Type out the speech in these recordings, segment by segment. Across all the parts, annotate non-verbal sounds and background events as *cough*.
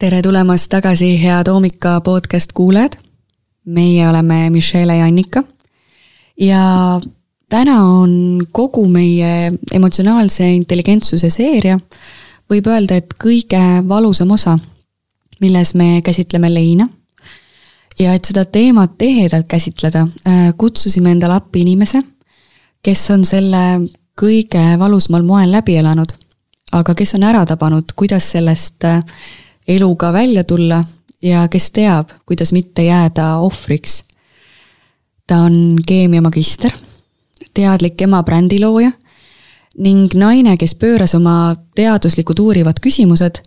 tere tulemast tagasi, head Hoomika podcast kuulajad. meie oleme Michelle ja Annika. ja täna on kogu meie emotsionaalse intelligentsuse seeria, võib öelda, et kõige valusam osa, milles me käsitleme leina. ja et seda teemat ehedalt käsitleda, äh, kutsusime endale appi inimese, kes on selle kõige valusmal moel läbi elanud, aga kes on ära tabanud, kuidas sellest äh, eluga välja tulla ja kes teab, kuidas mitte jääda ohvriks. ta on keemiamagister, teadlik ema brändilooja ning naine, kes pööras oma teaduslikud uurivad küsimused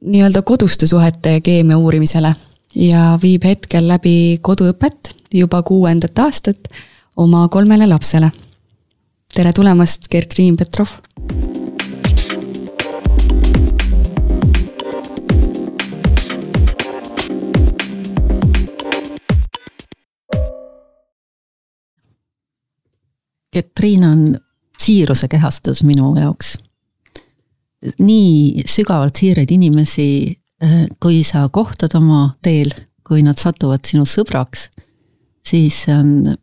nii-öelda koduste suhete keemia uurimisele ja viib hetkel läbi koduõpet juba kuuendat aastat oma kolmele lapsele. tere tulemast, Gert-Riin Petrov! Katriina on siiruse kehastus minu jaoks. nii sügavalt siiraid inimesi, äh, kui sa kohtad oma teel, kui nad satuvad sinu sõbraks, siis see on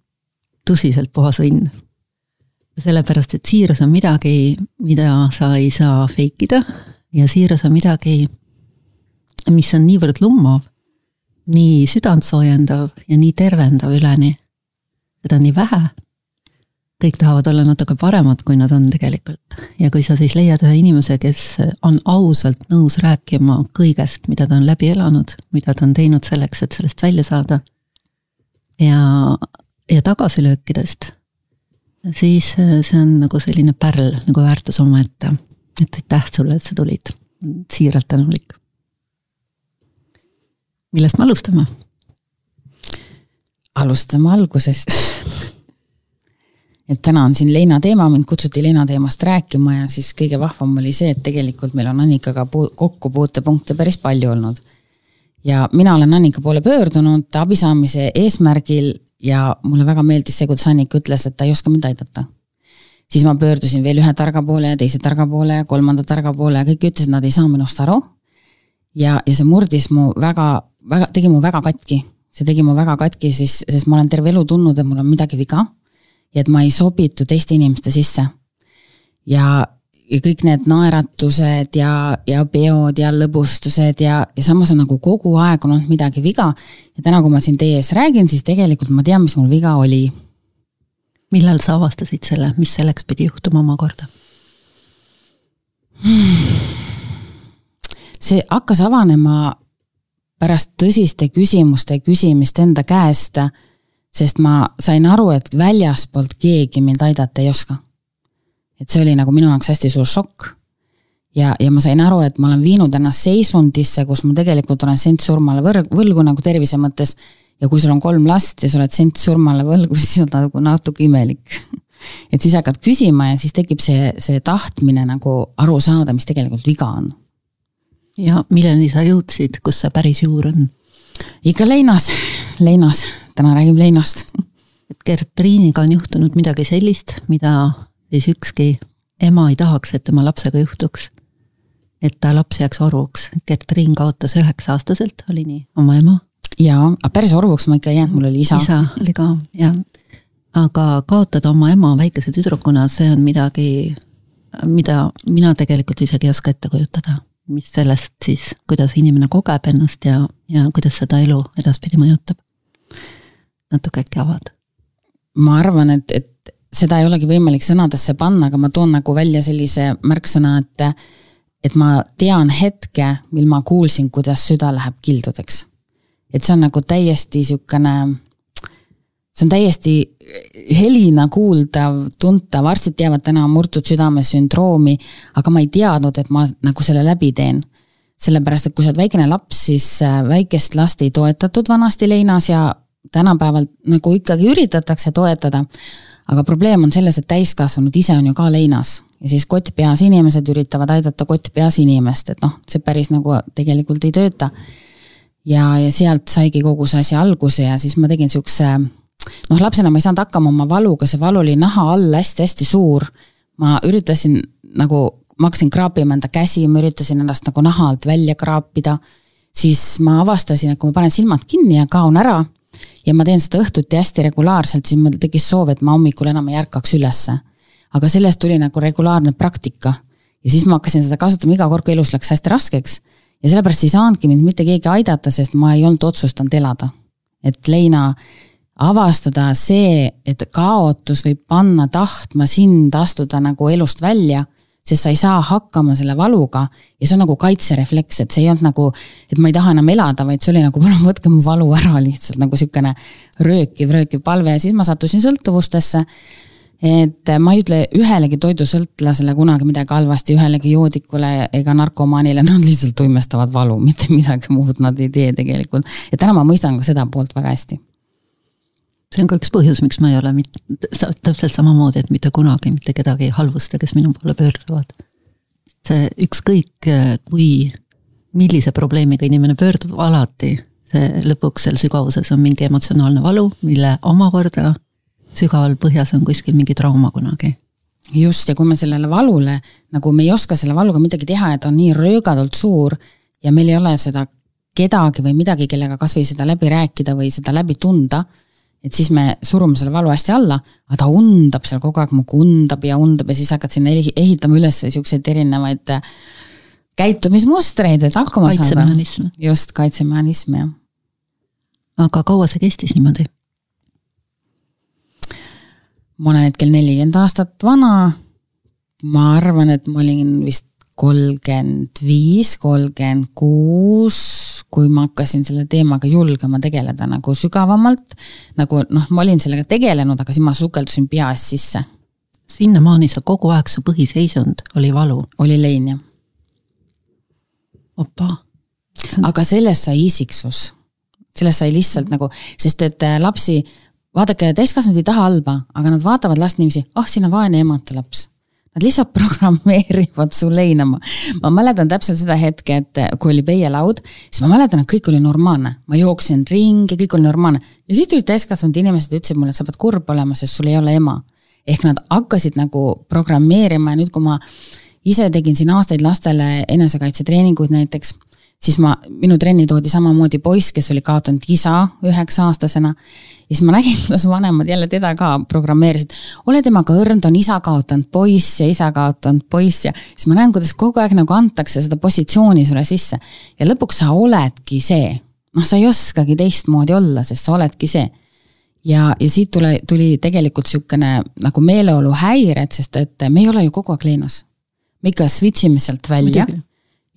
tõsiselt puhas õnn. sellepärast, et siirus on midagi, mida sa ei saa fake ida ja siirus on midagi, mis on niivõrd lummav, nii südantsoojendav ja nii tervendav üleni. seda on nii vähe kõik tahavad olla natuke paremad, kui nad on tegelikult. ja kui sa siis leiad ühe inimese, kes on ausalt nõus rääkima kõigest, mida ta on läbi elanud, mida ta on teinud selleks, et sellest välja saada. ja, ja tagasilöökidest, siis see on nagu selline pärl, nagu väärtus omaette. et aitäh sulle, et sa tulid, siiralt tänulik. millest me alustame? alustame algusest *laughs* et täna on siin leina teema, mind kutsuti leina teemast rääkima ja siis kõige vahvam oli see, et tegelikult meil on Annikaga kokkupuutepunkte päris palju olnud. ja mina olen Annika poole pöördunud abi saamise eesmärgil ja mulle väga meeldis see, kuidas Annika ütles, et ta ei oska mind aidata. siis ma pöördusin veel ühe targa poole ja teise targa poole ja kolmanda targa poole ja kõik ütlesid, nad ei saa minust aru. ja, ja see murdis mu väga, väga, tegi mu väga katki. see tegi mu väga katki, siis, sest ma olen terve elu tundnud, et mul on midagi viga ja et ma ei sobitu teiste inimeste sisse. ja, ja kõik need naeratused ja, ja peod ja lõbustused ja, ja samas on nagu kogu aeg on olnud midagi viga. ja täna, kui ma siin teie ees räägin, siis tegelikult ma tean, mis mul viga oli. millal sa avastasid selle, mis selleks pidi juhtuma omakorda? *sighs* see hakkas avanema pärast tõsiste küsimuste küsimist enda käest sest ma sain aru, et väljaspoolt keegi mind aidata ei oska. et see oli nagu minu jaoks hästi suur šokk. ja, ja ma sain aru, et ma olen viinud ennast seisundisse, kus ma tegelikult olen sent surmale võrg-, võlgu nagu tervise mõttes. ja kui sul on kolm last ja sa oled sent surmale võlgu, *laughs* siis on nagu natuke imelik *laughs* et siis hakkad küsima ja siis tekib see, see tahtmine nagu aru saada, mis tegelikult viga on. ja milleni sa jõudsid, kus see päris juur on? ikka leinas, *laughs* leinas täna räägime leinast. et Gertriiniga on juhtunud midagi sellist, mida siis ükski ema ei tahaks, et tema lapsega juhtuks. et ta laps jääks orvuks, Gertriin kaotas üheksa-aastaselt, oli nii, oma ema. jaa, aga päris orvuks ma ikka ei jäänud, mul oli isa. isa oli ka, jah. aga kaotada oma ema väikese tüdrukuna, see on midagi, mida mina tegelikult isegi ei oska ette kujutada. mis sellest siis, kuidas inimene kogeb ennast ja, ja kuidas seda elu edaspidi mõjutab natuke äkki avad? ma arvan, et, et seda ei olegi võimalik sõnadesse panna, aga ma toon nagu välja sellise märksõna, et et ma tean hetke, mil ma kuulsin, kuidas süda läheb kildudeks. et see on nagu täiesti sihukene, see on täiesti helina kuuldav, tuntav, arstid teavad täna murtud südame sündroomi, aga ma ei teadnud, et ma nagu selle läbi teen sellepärast, et kui sa oled väikene laps, siis äh, väikest last ei toetatud vanasti leinas ja tänapäeval nagu ikkagi üritatakse toetada. aga probleem on selles, et täiskasvanud ise on ju ka leinas ja siis kott peas inimesed üritavad aidata kott peas inimest, et noh, see päris nagu tegelikult ei tööta. ja, ja sealt saigi kogu see asi alguse ja siis ma tegin siukse, noh, lapsena ma ei saanud hakkama oma valuga, see valu oli naha all hästi-hästi suur. ma üritasin nagu ma hakkasin kraapima enda käsi, ma üritasin ennast nagu naha alt välja kraapida. siis ma avastasin, et kui ma panen silmad kinni ja kaon ära ja ma teen seda õhtuti hästi regulaarselt, siis mul tekkis soov, et ma hommikul enam ei ärkaks ülesse. aga sellest tuli nagu regulaarne praktika ja siis ma hakkasin seda kasutama iga kord, kui elus läks hästi raskeks. ja sellepärast ei saanudki mind mitte keegi aidata, sest ma ei olnud otsustanud elada. et leina avastada see, et kaotus võib panna tahtma sind astuda nagu elust välja, sest sa ei saa hakkama selle valuga ja see on nagu kaitserefleks, et see ei olnud nagu, et ma ei taha enam elada, vaid see oli nagu *laughs* palun võtke mu valu ära *laughs* lihtsalt nagu sihukene röökiv, röökiv palve ja siis ma sattusin sõltuvustesse et ma ei ütle ühelegi toidusõltlasele kunagi midagi halvasti, ühelegi joodikule ega narkomaanile, nad lihtsalt tuimestavad valu, mitte midagi muud nad ei tee tegelikult. ja täna ma mõistan ka seda poolt väga hästi see on ka üks põhjus, miks ma ei ole mit-, täpselt samamoodi, et mitte kunagi mitte kedagi ei halvusta, kes minu poole pöörduvad. see ükskõik kui, millise probleemiga inimene pöördub, alati see lõpuks seal sügavuses on mingi emotsionaalne valu, mille omakorda sügaval põhjas on kuskil mingi trauma kunagi. just, ja kui me sellele valule, nagu me ei oska selle valuga midagi teha, et on nii röögatult suur ja meil ei ole seda kedagi või midagi, kellega kasvõi seda läbi rääkida või seda läbi tunda et siis me surume selle valu hästi alla, aga ta undab seal kogu aeg, muudkui undab ja undab ja siis hakkad sinna ehitama üles siukseid erinevaid äh, käitumismustreid, et hakkama saada. just, kaitsemehhanism, jah. aga kaua see kestis niimoodi? ma olen hetkel nelikümmend aastat vana. ma arvan, et ma olin vist kolmkümmend viis, kolmkümmend kuus, kui ma hakkasin selle teemaga julgema tegeleda nagu sügavamalt. nagu noh, ma olin sellega tegelenud, aga siis ma sukeldusin pea eest sisse. sinnamaani sa kogu aeg, su põhiseisund oli valu? oli lein, jah. opa. aga sellest sai isiksus. sellest sai lihtsalt nagu, sest et äh, lapsi, vaadake, täiskasvanud ei taha halba, aga nad vaatavad last niiviisi, ah, sina vaene emata laps Nad lihtsalt *laughs* programmeerivad su leinama. ma mäletan täpselt seda hetke, et kui oli peielaud, siis ma mäletan, et kõik oli normaalne. ma jooksin ringi, kõik oli normaalne. ja siis tulid täiskasvanud inimesed ja ütlesid mulle, et sa pead kurb olema, sest sul ei ole ema. ehk nad hakkasid nagu programmeerima ja nüüd, kui ma ise tegin siin aastaid lastele enesekaitsetreeninguid näiteks siis ma, minu trenni toodi samamoodi poiss, kes oli kaotanud isa üheksa aastasena ja siis ma nägin, *laughs* kuidas vanemad jälle teda ka programmeerisid. ole temaga õrn, ta on isa kaotanud poiss ja isa kaotanud poiss ja siis ma näen, kuidas kogu aeg nagu antakse seda positsiooni sulle sisse. ja lõpuks sa oledki see. noh, sa ei oskagi teistmoodi olla, sest sa oledki see. ja, ja siit tule, tuli tegelikult sihukene nagu meeleoluhäired, sest et me ei ole ju kogu aeg leenas. me ikka switch ime sealt välja Muidugi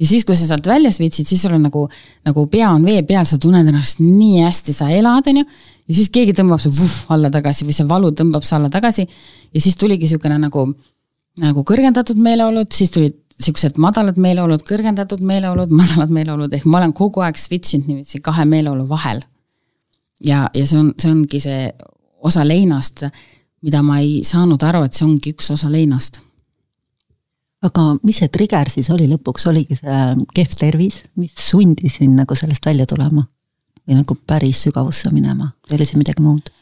ja siis, kui sa sealt välja switch'id, siis sul on nagu, nagu pea on vee peal, sa tunned ennast nii hästi, sa elad, on ju ja siis keegi tõmbab su vuh, alla tagasi või see valu tõmbab su alla tagasi. ja siis tuligi niisugune nagu, nagu kõrgendatud meeleolud, siis tulid siuksed madalad meeleolud, kõrgendatud meeleolud, *laughs* madalad meeleolud, ehk ma olen kogu aeg switch inud niiviisi kahe meeleolu vahel. ja, ja see on, see ongi see osa leinast, mida ma ei saanud aru, et see ongi üks osa leinast. Aga mis see trigger siis oli lõpuks, oligi see kehv tervis, mis sundis sind nagu sellest välja tulema? või nagu päris sügavusse minema või oli see midagi muud?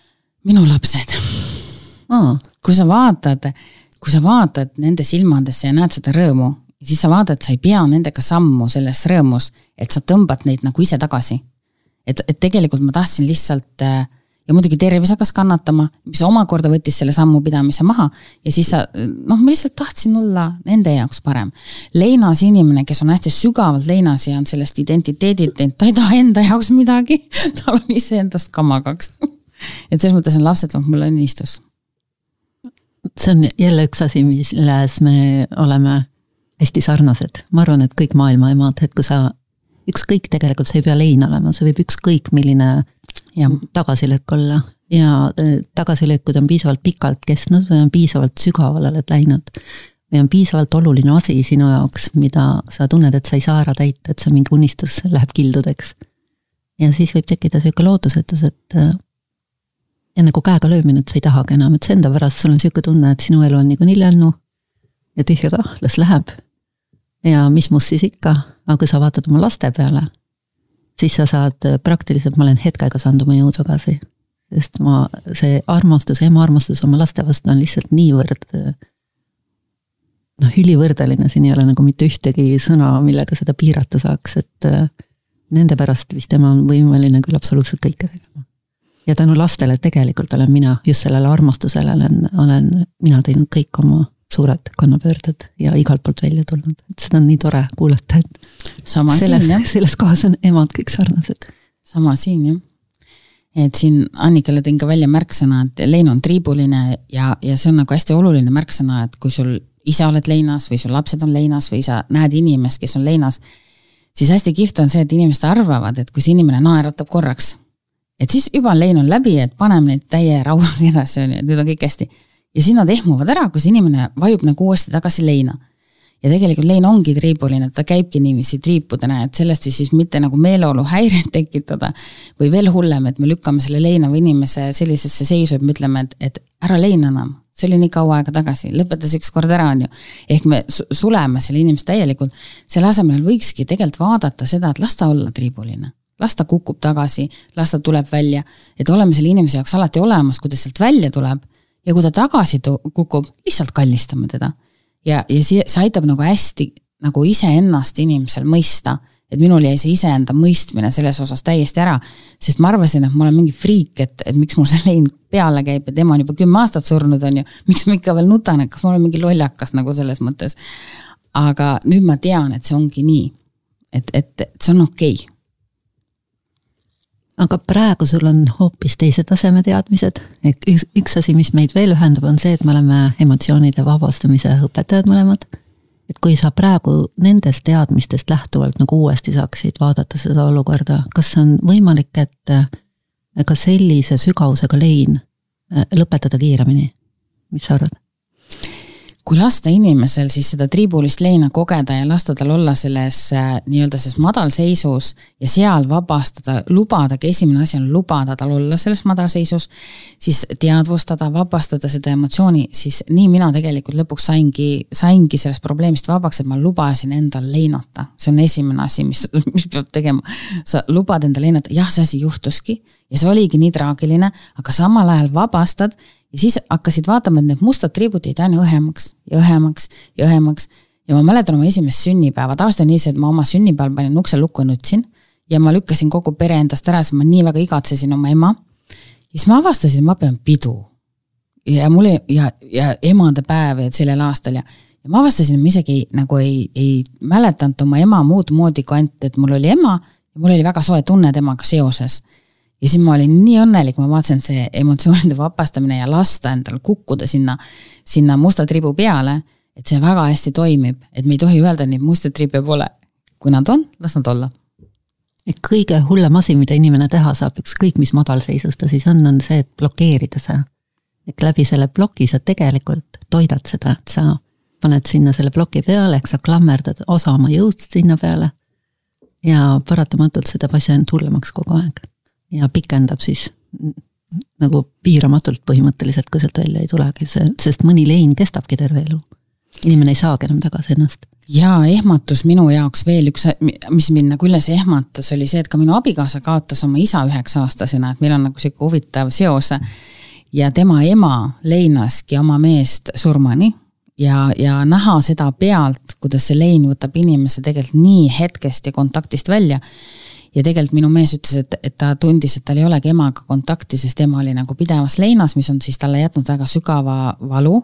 minu lapsed kui sa vaatad, kui sa vaatad nende silmadesse ja näed seda rõõmu, siis sa vaatad, sa ei pea nendega sammu selles rõõmus, et sa tõmbad neid nagu ise tagasi. et, et tegelikult ma tahtsin lihtsalt äh, ja muidugi tervis hakkas kannatama, mis omakorda võttis selle sammupidamise maha ja siis sa, noh, ma lihtsalt tahtsin olla nende jaoks parem. leinas inimene, kes on hästi sügavalt leinas ja on sellest identiteedilt teinud, ta ei taha enda jaoks midagi, tal on iseendast kamakaks. et selles mõttes on lapsed olnud mulle õnnistus. see on jälle üks asi, milles me oleme hästi sarnased, ma arvan, et kõik maailma emad, et kui sa ükskõik tegelikult, see ei pea lein olema, see võib ükskõik milline tagasilöök olla ja e, tagasilöökud on piisavalt pikalt kestnud või on piisavalt sügavale oled läinud. või on piisavalt oluline asi sinu jaoks, mida sa tunned, et sa ei saa ära täita, et see mingi unistus läheb kildudeks. ja siis võib tekkida sihuke lootusetus, et e, ja nagu käega löömine, et sa ei tahagi enam, et see enda pärast sul on sihuke tunne, et sinu elu on niikuinii lännu ja tühja kah, las läheb ja mis must siis ikka, aga kui sa vaatad oma laste peale, siis sa saad praktiliselt, ma olen hetkega saanud oma jõu tagasi. sest ma, see armastus, ema armastus oma laste vastu on lihtsalt niivõrd noh, ülivõrdeline, siin ei ole nagu mitte ühtegi sõna, millega seda piirata saaks, et äh, nende pärast vist ema on võimeline küll absoluutselt kõike tegema. ja tänu lastele tegelikult olen mina, just sellele armastusele olen, olen mina teinud kõik oma suured kannapöörded ja igalt poolt välja tulnud, et seda on nii tore kuulata, et sama selles, selles kohas on emad kõik sarnased. sama siin jah. et siin Annikale tõin ka välja märksõna, et lein on triibuline ja, ja see on nagu hästi oluline märksõna, et kui sul ise oled leinas või sul lapsed on leinas või sa näed inimest, kes on leinas, siis hästi kihvt on see, et inimesed arvavad, et kui see inimene naeratab korraks, et siis juba lein on läbi, et paneme neid täie rauaga *laughs* edasi, on ju, et nüüd on kõik hästi ja siis nad ehmuvad ära, kus inimene vajub nagu uuesti tagasi leina. ja tegelikult lein ongi triibuline, ta käibki niiviisi triipudena, et sellest siis mitte nagu meeleoluhäiret tekitada. või veel hullem, et me lükkame selle leinava inimese sellisesse seisu, et me ütleme, et, et ära leina enam, see oli nii kaua aega tagasi, lõpetas ükskord ära, on ju. ehk me suleme selle inimese täielikult, selle asemel võikski tegelikult vaadata seda, et las ta olla triibuline las ta kukub tagasi, las ta tuleb välja, et oleme selle inimese jaoks alati olemas, kui ta sealt välja tuleb ja kui ta tagasi kukub, lihtsalt kallistame teda. ja, ja see, see aitab nagu hästi nagu iseennast inimesel mõista, et minul jäi see iseenda mõistmine selles osas täiesti ära, sest ma arvasin, et ma olen mingi friik, et, et miks mul see lein peale käib, et ema on juba kümme aastat surnud, on ju, *laughs* miks ma ikka veel nutan, et kas ma olen mingi lollakas nagu selles mõttes. aga nüüd ma tean, et see ongi nii. et, et, et see on okei okay aga praegu sul on hoopis teise taseme teadmised, et üks, üks asi, mis meid veel ühendab, on see, et me oleme emotsioonide vabastamise õpetajad mõlemad. et kui sa praegu nendest teadmistest lähtuvalt nagu uuesti saaksid vaadata seda olukorda, kas on võimalik, et ka sellise sügavusega lein äh, lõpetada kiiremini? mis sa arvad? Kui lasta inimesel siis seda triibulist leina kogeda ja lasta tal olla selles äh, nii-öelda selles madalseisus ja seal vabastada, lubadagi, esimene asi on lubada tal olla selles madalseisus, siis teadvustada, vabastada seda emotsiooni, siis nii mina tegelikult lõpuks saingi, saingi sellest probleemist vabaks, et ma lubasin endal leinata. see on esimene asi, mis, mis peab tegema. sa lubad endale leinata, jah, see asi juhtuski ja see oligi nii traagiline, aga samal ajal vabastad ja siis hakkasid vaatama, et need mustad triibud jäid aina õhemaks ja õhemaks ja õhemaks. ja ma mäletan oma esimest sünnipäeva, tavaliselt on nii see, et ma oma sünnipäeval panin ukse lukku ja nutsin. ja ma lükkasin kogu pere endast ära, sest ma nii väga igatsesin oma ema. ja siis ma avastasin, ma pean pidu. ja mul ei, ja, ja emadepäev sellel aastal ja, ja ma avastasin, et ma isegi nagu ei, ei mäletanud oma ema muud moodi kui ainult, et mul oli ema ja mul oli väga soe tunne temaga seoses ja siis ma olin nii õnnelik, ma vaatasin, see emotsioonide vabastamine ja lasta endal kukkuda sinna, sinna musta tribu peale, et see väga hästi toimib, et me ei tohi öelda, et neid musta triibe pole. kui nad on, las nad olla. et kõige hullem asi, mida inimene teha saab, ükskõik mis madalseisus ta siis on, on see, et blokeerida see. et läbi selle ploki sa tegelikult toidad seda, et sa paned sinna selle ploki peale, ehk sa klammerdad osa oma jõust sinna peale. ja paratamatult see teeb asja ainult hullemaks kogu aeg ja pikendab siis nagu piiramatult põhimõtteliselt, kui sealt välja ei tulegi, see, sest mõni lein kestabki terve elu. inimene ei saagi enam tagasi ennast. ja ehmatus minu jaoks veel üks, mis mind nagu üles ehmatas, oli see, et ka minu abikaasa kaotas oma isa üheksa-aastasena, et meil on nagu sihuke huvitav seos. ja tema ema leinaski oma meest surmani ja, ja näha seda pealt, kuidas see lein võtab inimese tegelikult nii hetkest ja kontaktist välja ja tegelikult minu mees ütles, et, et ta tundis, et tal ei olegi emaga kontakti, sest ema oli nagu pidevas leinas, mis on siis talle jätnud väga sügava valu,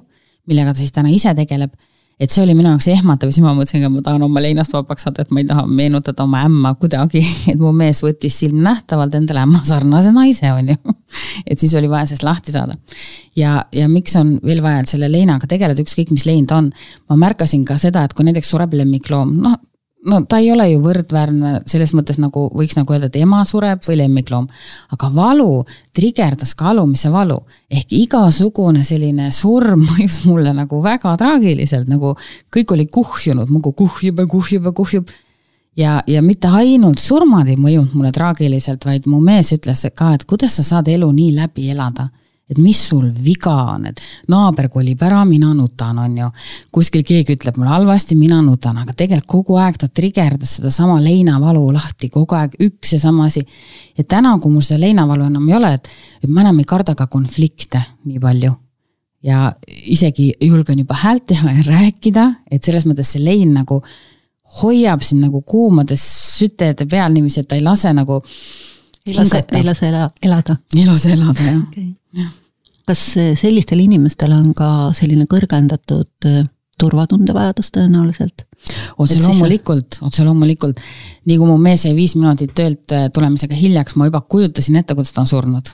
millega ta siis täna ise tegeleb. et see oli minu jaoks ehmatav ja siis ma mõtlesin ka, ma tahan oma leinast vabaks saada, et ma ei taha meenutada oma ämma kuidagi, *laughs* et mu mees võttis silmnähtavalt endale ämma sarnase naise, on ju. *laughs* et siis oli vaja sellest lahti saada. ja, ja miks on veel vaja, et selle leinaga tegeleda, ükskõik mis lein ta on. ma märkasin ka seda, et kui näiteks sureb lemmikloom, noh no ta ei ole ju võrdväärne selles mõttes nagu võiks nagu öelda, et ema sureb või lemmikloom. aga valu trigerdas ka alumise valu ehk igasugune selline surm *laughs* mõjus mulle nagu väga traagiliselt, nagu kõik oli kuhjunud, muudkui kuhjub ja kuhjub ja kuhjub. ja, ja mitte ainult surmad ei mõjunud mulle traagiliselt, vaid mu mees ütles ka, et kuidas sa saad elu nii läbi elada et mis sul viga on, et naaber kolib ära, mina nutan, on ju. kuskil keegi ütleb mulle halvasti, mina nutan, aga tegelikult kogu aeg ta trigerdas sedasama leinavalu lahti, kogu aeg üks ja sama asi. ja täna, kui mul seda leinavalu enam ei ole, et, et ma enam ei karda ka konflikte nii palju. ja isegi julgen juba häält teha ja rääkida, et selles mõttes see lein nagu hoiab sind nagu kuumades sütede peal niiviisi, et ta ei lase nagu. Ei lase, ei lase elada. ei lase elada, jah okay.. kas sellistel inimestel on ka selline kõrgendatud äh, turvatundevajadus tõenäoliselt? otse loomulikult, otse loomulikult. nii kui mu mees jäi viis minutit töölt äh, tulemisega hiljaks, ma juba kujutasin ette, kuidas ta on surnud.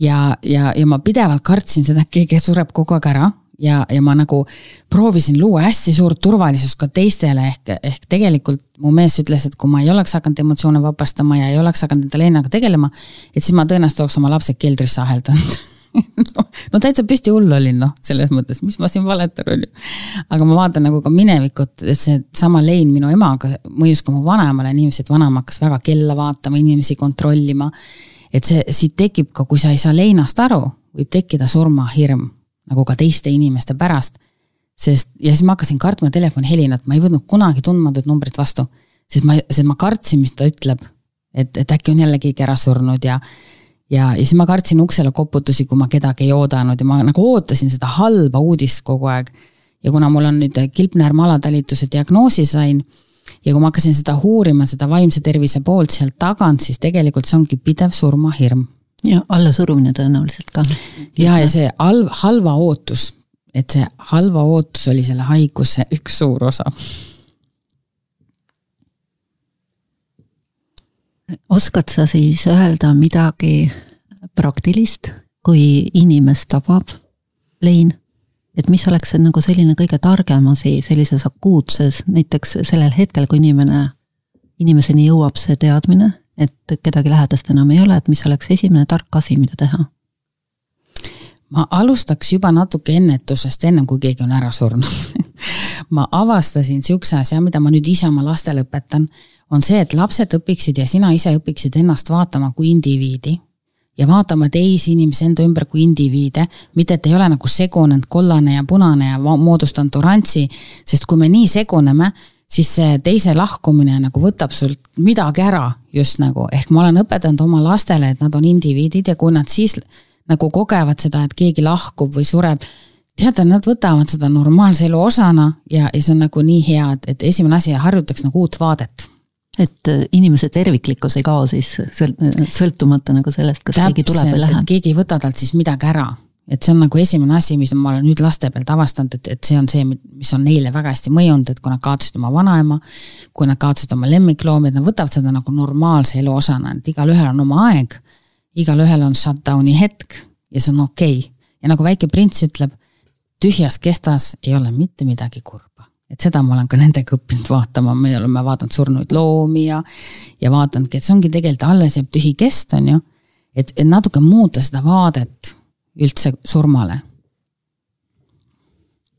ja, ja, ja ma pidevalt kartsin seda, et keegi sureb kogu aeg ära ja, ja ma nagu proovisin luua hästi suurt turvalisust ka teistele, ehk, ehk tegelikult mu mees ütles, et kui ma ei oleks hakanud emotsioone vabastama ja ei oleks hakanud enda leinaga tegelema, et siis ma tõenäoliselt oleks oma lapsed keldrisse aheldanud *laughs* no, no täitsa püsti hull olin noh, selles mõttes, mis ma siin valetan, on ju. aga ma vaatan nagu ka minevikut, et seesama lein minu emaga mõjus ka mu vanaemale niiviisi, et vanaema hakkas väga kella vaatama, inimesi kontrollima. et see, siit tekib ka, kui sa ei saa leinast aru, võib tekkida surmahirm nagu ka teiste inimeste pärast. sest, ja siis ma hakkasin kartma telefoni helinat, ma ei võtnud kunagi tundmatut numbrit vastu, sest ma, sest ma kartsin, mis ta ütleb. et, et äkki on jälle keegi ära surnud ja, ja, ja siis ma kartsin uksele koputusi, kui ma kedagi ei oodanud ja ma nagu ootasin seda halba uudist kogu aeg. ja kuna mul on nüüd kilpnäärme alatalituse diagnoosi sain ja kui ma hakkasin seda uurima, seda vaimse tervise poolt sealt tagant, siis tegelikult see ongi pidev surmahirm ja allasurumine tõenäoliselt ka. ja, ja see halv, halva ootus, et see halva ootus oli selle haiguse üks suur osa. oskad sa siis öelda midagi praktilist, kui inimest tabab lein? et mis oleks see nagu selline kõige targem asi sellises akuutses, näiteks sellel hetkel, kui inimene, inimeseni jõuab see teadmine, et kedagi lähedast enam ei ole, et mis oleks esimene tark asi, mida teha? ma alustaks juba natuke ennetusest, ennem kui keegi on ära surnud. *laughs* Ma avastasin sihukese asja, mida ma nüüd ise oma lastele õpetan, on see, et lapsed õpiksid ja sina ise õpiksid ennast vaatama kui indiviidi. Ja vaatama teisi inimesi enda ümber kui indiviide, mitte et ei ole nagu segunenud kollane ja punane ja moodustanud oranži, sest kui me nii seguneme, siis see teise lahkumine nagu võtab sult midagi ära just nagu, ehk ma olen õpetanud oma lastele, et nad on indiviidid ja kui nad siis nagu kogevad seda, et keegi lahkub või sureb, teate, nad võtavad seda normaalse elu osana ja, ja see on nagu nii hea, et, et esimene asi, harjutaks nagu uut vaadet. Et äh, inimese terviklikkus ei kao siis sõltumata nagu sellest, kas Täpselt, keegi tuleb või läheb. keegi ei võta talt siis midagi ära et see on nagu esimene asi, mis ma olen nüüd laste pealt avastanud, et, et see on see, mis on neile väga hästi mõjunud, et kui nad kaotasid oma vanaema, kui nad kaotasid oma lemmikloomi, et nad võtavad seda nagu normaalse elu osana, et igalühel on oma aeg, igalühel on shutdown'i hetk ja see on okei okay.. ja nagu väike prints ütleb, tühjas kestas ei ole mitte midagi kurba et seda ma olen ka nendega õppinud vaatama, me oleme vaadanud surnuid loomi ja, ja vaadanudki, et see ongi tegelikult alles jääb tühi kest, on ju. et, et natuke muuta seda vaadet üldse surmale.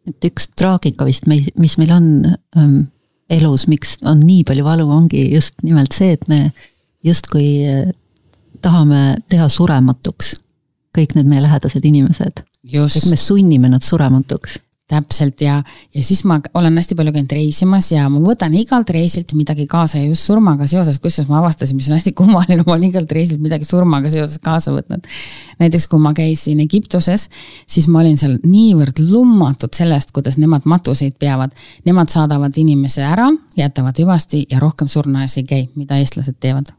et üks traagika vist, mis meil on ähm, elus, miks on nii palju valu, ongi just nimelt see, et me justkui äh, tahame teha surematuks kõik need meie lähedased inimesed. et me sunnime nad surematuks täpselt ja, ja siis ma olen hästi palju käinud reisimas ja ma võtan igalt reisilt midagi kaasa ja just surmaga seoses, kusjuures ma avastasin, mis on hästi kummaline, ma olen igalt reisilt midagi surmaga seoses kaasa võtnud. näiteks kui ma käisin Egiptuses, siis ma olin seal niivõrd lummatud sellest, kuidas nemad matuseid peavad. Nemad saadavad inimese ära, jätavad hüvasti ja rohkem surnuaias ei käi, mida eestlased teevad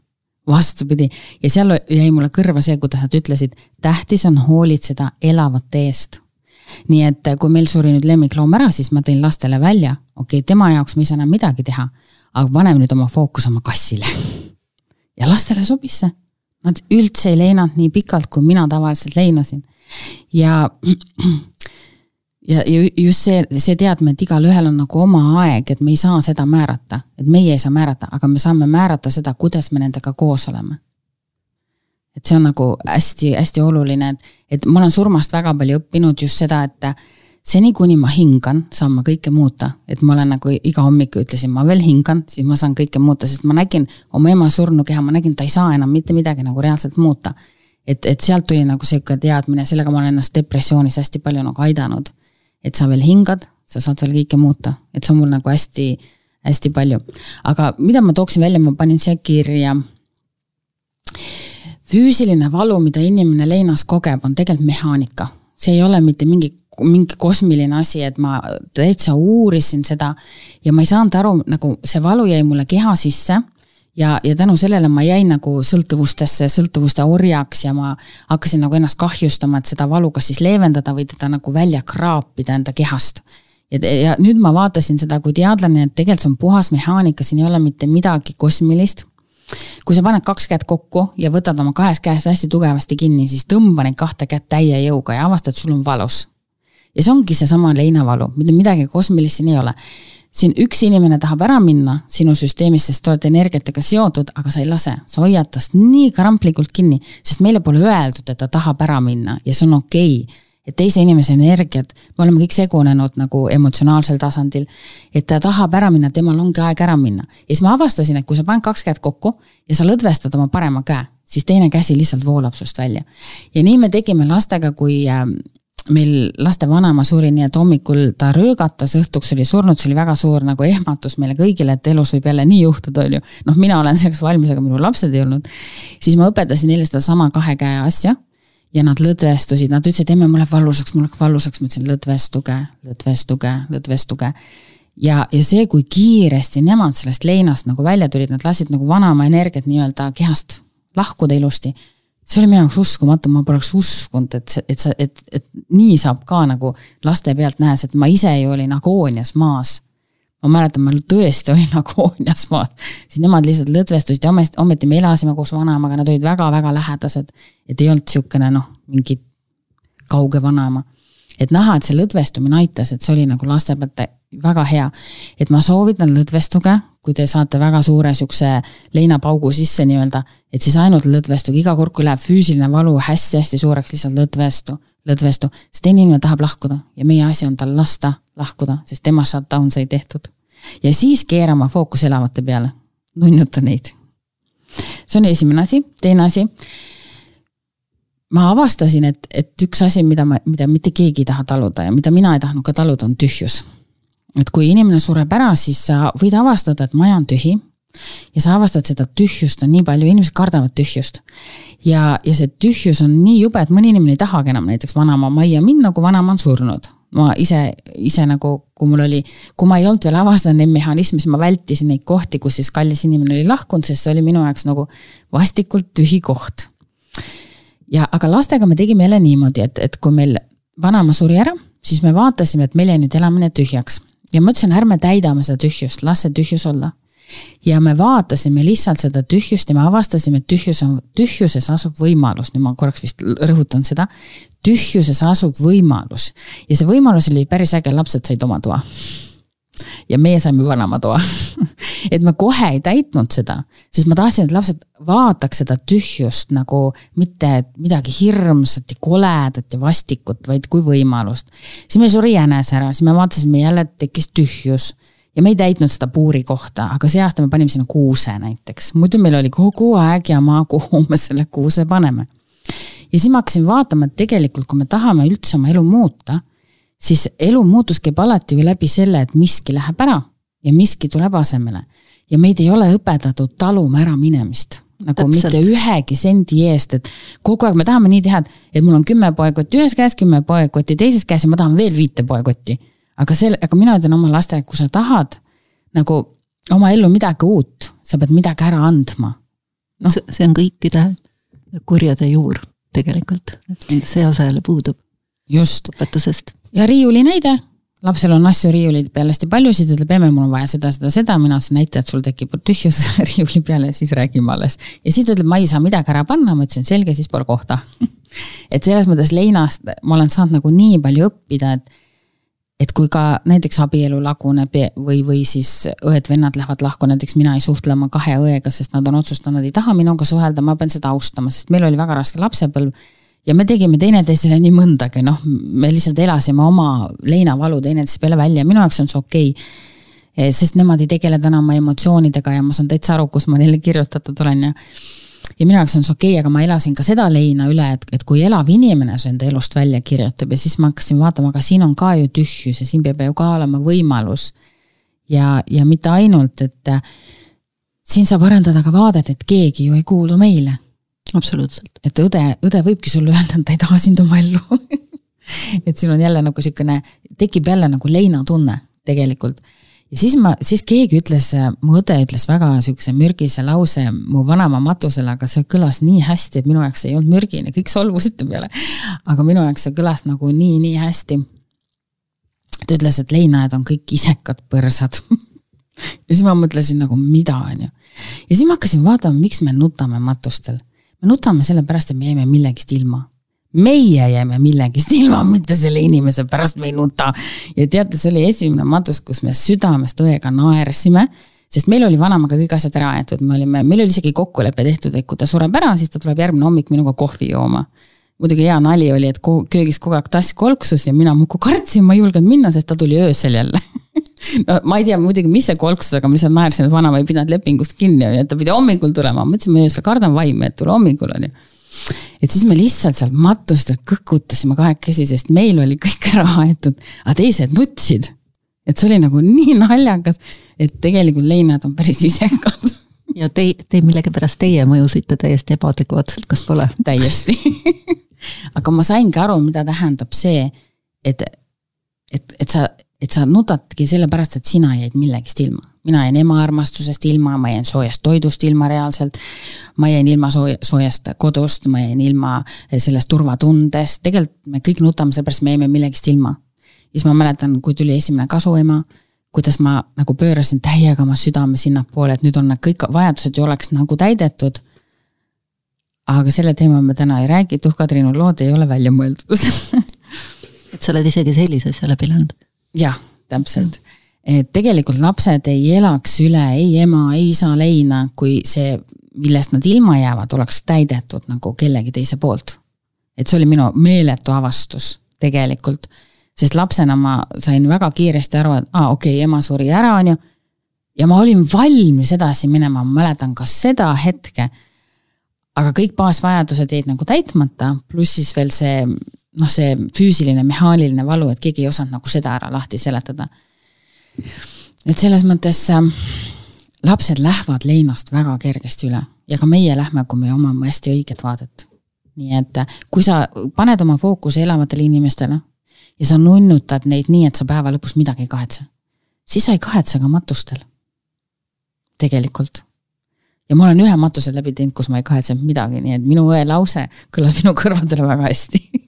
vastupidi ja seal jäi mulle kõrva see, kuidas nad ütlesid, tähtis on hoolitseda elavate eest nii et kui meil suri nüüd lemmikloom ära, siis ma tõin lastele välja, okei okay,, tema jaoks me ei saa enam midagi teha, aga paneme nüüd oma fookuse oma kassile. *laughs* ja lastele sobis see. Nad üldse ei leinanud nii pikalt, kui mina tavaliselt leinasin. ja, *clears throat* ja, ja just see, see teadmine, et igalühel on nagu oma aeg, et me ei saa seda määrata, et meie ei saa määrata, aga me saame määrata seda, kuidas me nendega koos oleme et see on nagu hästi-hästi oluline, et, et ma olen surmast väga palju õppinud just seda, et seni, kuni ma hingan, saan ma kõike muuta, et ma olen nagu iga hommik ütlesin, ma veel hingan, siis ma saan kõike muuta, sest ma nägin oma ema surnukeha, ma nägin, ta ei saa enam mitte midagi nagu reaalselt muuta. et, et sealt tuli nagu sihuke teadmine, sellega ma olen ennast depressioonis hästi palju nagu aidanud. et sa veel hingad, sa saad veel kõike muuta, et see on mul nagu hästi, hästi palju. aga mida ma tooksin välja, ma panin siia kirja füüsiline valu, mida inimene leinas kogeb, on tegelikult mehaanika. see ei ole mitte mingi mingi kosmiline asi, et ma täitsa uurisin seda ja ma ei saanud aru, nagu see valu jäi mulle keha sisse ja, ja tänu sellele ma jäin nagu sõltuvustesse, sõltuvuste orjaks ja ma hakkasin nagu ennast kahjustama, et seda valu kas siis leevendada või teda nagu välja kraapida enda kehast. ja, ja nüüd ma vaatasin seda kui teadlane, et tegelikult see on puhas mehaanika, siin ei ole mitte midagi kosmilist kui sa paned kaks kätt kokku ja võtad oma kahest käest hästi tugevasti kinni, siis tõmba neid kahte kätt täie jõuga ja avastad, sul on valus. ja see ongi seesama leinavalu, mitte midagi kosmilist siin ei ole. Siin üks inimene tahab ära minna sinu süsteemist, sest te olete energiatega seotud, aga sa ei lase, sa hoiad tast nii kramplikult kinni, sest meile pole öeldud, et ta tahab ära minna ja see on okei. okay et teise inimese energiat, me oleme kõik segunenud nagu emotsionaalsel tasandil, et ta tahab ära minna, temal ongi aeg ära minna. ja siis ma avastasin, et kui sa paned kaks kätt kokku ja sa lõdvestad oma parema käe, siis teine käsi lihtsalt voolab sust välja. ja nii me tegime lastega, kui ähm, meil laste vanaema suri, nii et hommikul ta röögatas, õhtuks oli surnud, see oli väga suur nagu ehmatus meile kõigile, et elus võib jälle nii juhtuda, on ju. noh, mina olen selleks valmis, aga minu lapsed ei olnud. siis ma õpetasin neile sedasama kahe käe asja ja nad lõdvestusid, nad ütlesid, emme, mul läheb valusaks, mul läheb valusaks, ma ütlesin lõdvestuge, lõdvestuge, lõdvestuge. ja, ja see, kui kiiresti nemad sellest leinast nagu välja tulid, nad lasid nagu vanaema energiat nii-öelda kehast lahkuda ilusti see oli minu jaoks uskumatu, ma poleks uskunud, et see, et sa, et, et nii saab ka nagu laste pealt nähes, et ma ise ju olin agoonias maas. Ma mäletan, ma tõesti olin *laughs* agoonias maas, siis nemad lihtsalt lõdvestusid ja ometi, ometi me elasime koos vanaemaga, nad olid väga-väga lähedased. et ei olnud sihukene noh, mingi kauge vanaema. et näha, et see lõdvestumine aitas, et see oli nagu laste pealt väga hea. et ma soovitan lõdvestuge, kui te saate väga suure sihukese leinapaugu sisse nii-öelda, et siis ainult lõdvestuge, iga kord, kui läheb füüsiline valu hästi-hästi suureks, lihtsalt lõdvestu, lõdvestu. sest teine inimene tahab lahkuda ja meie asi on tal lasta lahkuda, sest tema shutdown sai tehtud. ja siis keerama fookus elavate peale, nunnuta neid. see on esimene asi, teine asi ma avastasin, et, et üks asi, mida ma, mida mitte keegi ei taha taluda ja mida mina ei tahtnud ka taluda, on tühjus et kui inimene sureb ära, siis sa võid avastada, et maja on tühi. ja sa avastad seda tühjust on nii palju, inimesed kardavad tühjust. ja, ja see tühjus on nii jube, et mõni inimene ei tahagi enam näiteks vanaema majja minna, kui vanaema on surnud. ma ise, ise nagu, kui mul oli, kui ma ei olnud veel avastanud neid mehhanisme, siis ma vältisin neid kohti, kus siis kallis inimene oli lahkunud, sest see oli minu jaoks nagu vastikult tühi koht. ja, aga lastega me tegime jälle niimoodi, et, et kui meil vanaema suri ära, siis me vaatasime, et meil jäi nüüd elamine tühjaks ja ma ütlesin, ärme täidame seda tühjust, las see tühjus olla. ja me vaatasime lihtsalt seda tühjust ja me avastasime, et tühjus on, tühjuses asub võimalus, nüüd ma korraks vist rõhutan seda. tühjuses asub võimalus ja see võimalus oli päris äge, lapsed said oma toa ja meie saime vanema toa *laughs* et me kohe ei täitnud seda, sest ma tahtsin, et lapsed vaataks seda tühjust nagu mitte midagi hirmsat ja koledat ja vastikut, vaid kui võimalust. siis meil suri jänes ära, siis me vaatasime jälle, et tekkis tühjus ja me ei täitnud seda puuri kohta, aga see aasta me panime sinna kuuse näiteks, muidu meil oli kogu aeg jama, kuhu me selle kuuse paneme. ja siis ma hakkasin vaatama, et tegelikult, kui me tahame üldse oma elu muuta siis elu muutus käib alati ju läbi selle, et miski läheb ära ja miski tuleb asemele. ja meid ei ole õpetatud taluma äraminemist nagu Täpselt. mitte ühegi sendi eest, et kogu aeg me tahame nii teha, et, mul on kümme poekotti ühes käes, kümme poekotti teises käes ja ma tahan veel viite poekotti. aga selle, aga mina ütlen oma lastele, kui sa tahad nagu oma ellu midagi uut, sa pead midagi ära andma no.. see on kõikide kurjade juur tegelikult, et see osa jälle puudub. just. õpetusest ja riiuli näide, lapsel on asju riiuli peal hästi palju, siis ta ütleb, emme, mul on vaja seda, seda, seda, mina ütlesin, näita, et sul tekib tühjus *laughs* riiuli peale, siis räägime alles. ja siis ta ütleb, ma ei saa midagi ära panna, ma ütlesin, selge, siis pole kohta. *laughs* Et selles mõttes leinast ma olen saanud nagu nii palju õppida, et et kui ka näiteks abielu laguneb või, või siis õed-vennad lähevad lahku, näiteks mina ei suhtle oma kahe õega, sest nad on otsustanud, ei taha minuga suhelda, ma pean seda austama, sest meil oli väga raske lapsepõlv ja me tegime teineteisele nii mõndagi, noh, me lihtsalt elasime oma leinavalu teineteise peale välja, minu jaoks on see okei okay.. Eh, sest nemad ei tegele täna oma emotsioonidega ja ma saan täitsa aru, kus ma neile kirjutatud olen ja. ja minu jaoks on see okei okay,, aga ma elasin ka seda leina üle, et, et kui elav inimene su enda elust välja kirjutab ja siis ma hakkasin vaatama, aga siin on ka ju tühjus ja siin peab ju ka olema võimalus. ja, ja mitte ainult, et siin saab arendada ka vaadet, et keegi ju ei kuulu meile absoluutselt. et õde, õde võibki sulle öelda, et ta ei taha sind oma ellu *laughs* et siin on jälle nagu niisugune, tekib jälle nagu leinatunne tegelikult. ja siis ma, siis keegi ütles, mu õde ütles väga niisuguse mürgise lause mu vanaema matusele, aga see kõlas nii hästi, et minu jaoks ei olnud mürgine, kõik solvusid ta peale. aga minu jaoks see kõlas nagu nii, nii hästi. ta ütles, et leinajad on kõik isekad põrsad *laughs* ja siis ma mõtlesin nagu, mida, on ju. ja siis ma hakkasin vaatama, miks me nutame matustel. Me nutame sellepärast, et me jäime millegist ilma meie jääme millegist ilma, mitte selle inimese pärast me ei nuta. ja teate, see oli esimene matus, kus me südamest õega naersime, sest meil oli vanaemaga kõik asjad ära aetud, me olime, meil oli isegi kokkulepe tehtud, et kui ta sureb ära, siis ta tuleb järgmine hommik minuga kohvi jooma. muidugi hea nali oli, et köögis kogu aeg tass kolksus ja mina muudkui kartsin, ma ei julgenud minna, sest ta tuli öösel jälle *laughs* no ma ei tea muidugi, mis see kolksus, aga ma lihtsalt naersin, et vanaema ei pidanud lepingust kinni, on ju, et ta pidi hommikul tulema, ma ütlesin, ma öösel kardan vaimi, et tule hommikul, on ju et siis me lihtsalt seal matustel kõkutasime kahekesi, sest meil oli kõik ära aetud, aga teised nutsid. et see oli nagu nii naljakas, et tegelikult leinad on päris isekad. ja te, te millegipärast teie mõjusite täiesti ebaadekvaatselt, kas pole? täiesti *laughs* aga ma saingi aru, mida tähendab see, et, et, et sa, et sa nutadki sellepärast, et sina jäid millegist ilma mina jäin ema armastusest ilma, ma jäin soojast toidust ilma reaalselt. ma jäin ilma sooja, soojast kodust, ma jäin ilma sellest turvatundest, tegelikult me kõik nutame, sellepärast me jäime millegist ilma. siis ma mäletan, kui tuli esimene kasuema, kuidas ma nagu pöörasin täiega oma südame sinnapoole, et nüüd on kõik vajadused ju oleks nagu täidetud. aga selle teema me täna ei räägi, Tuhka-Triinu lood ei ole välja mõeldud *laughs* et sa oled isegi sellise asja läbi elanud? Jah, täpselt et tegelikult lapsed ei elaks üle ei ema, ei isa leina, kui see, millest nad ilma jäävad, oleks täidetud nagu kellegi teise poolt. et see oli minu meeletu avastus tegelikult, sest lapsena ma sain väga kiiresti aru, et aa ah,, okei okay,, ema suri ära, on ju. ja ma olin valmis edasi minema, ma mäletan ka seda hetke. aga kõik baasvajadused jäid nagu täitmata, pluss siis veel see noh, see füüsiline, mehaaniline valu, et keegi ei osanud nagu seda ära lahti seletada et selles mõttes äh, lapsed lähevad leinast väga kergesti üle ja ka meie lähme, kui me omame hästi õiget vaadet. nii et äh, kui sa paned oma fookuse elavatele inimestele ja sa nunnutad neid nii, et sa päeva lõpus midagi ei kahetse, siis sa ei kahetse ka matustel. tegelikult. ja ma olen ühe matuse läbi teinud, kus ma ei kahetsenud midagi, nii et minu õe lause kõlas minu kõrvadele väga hästi *laughs*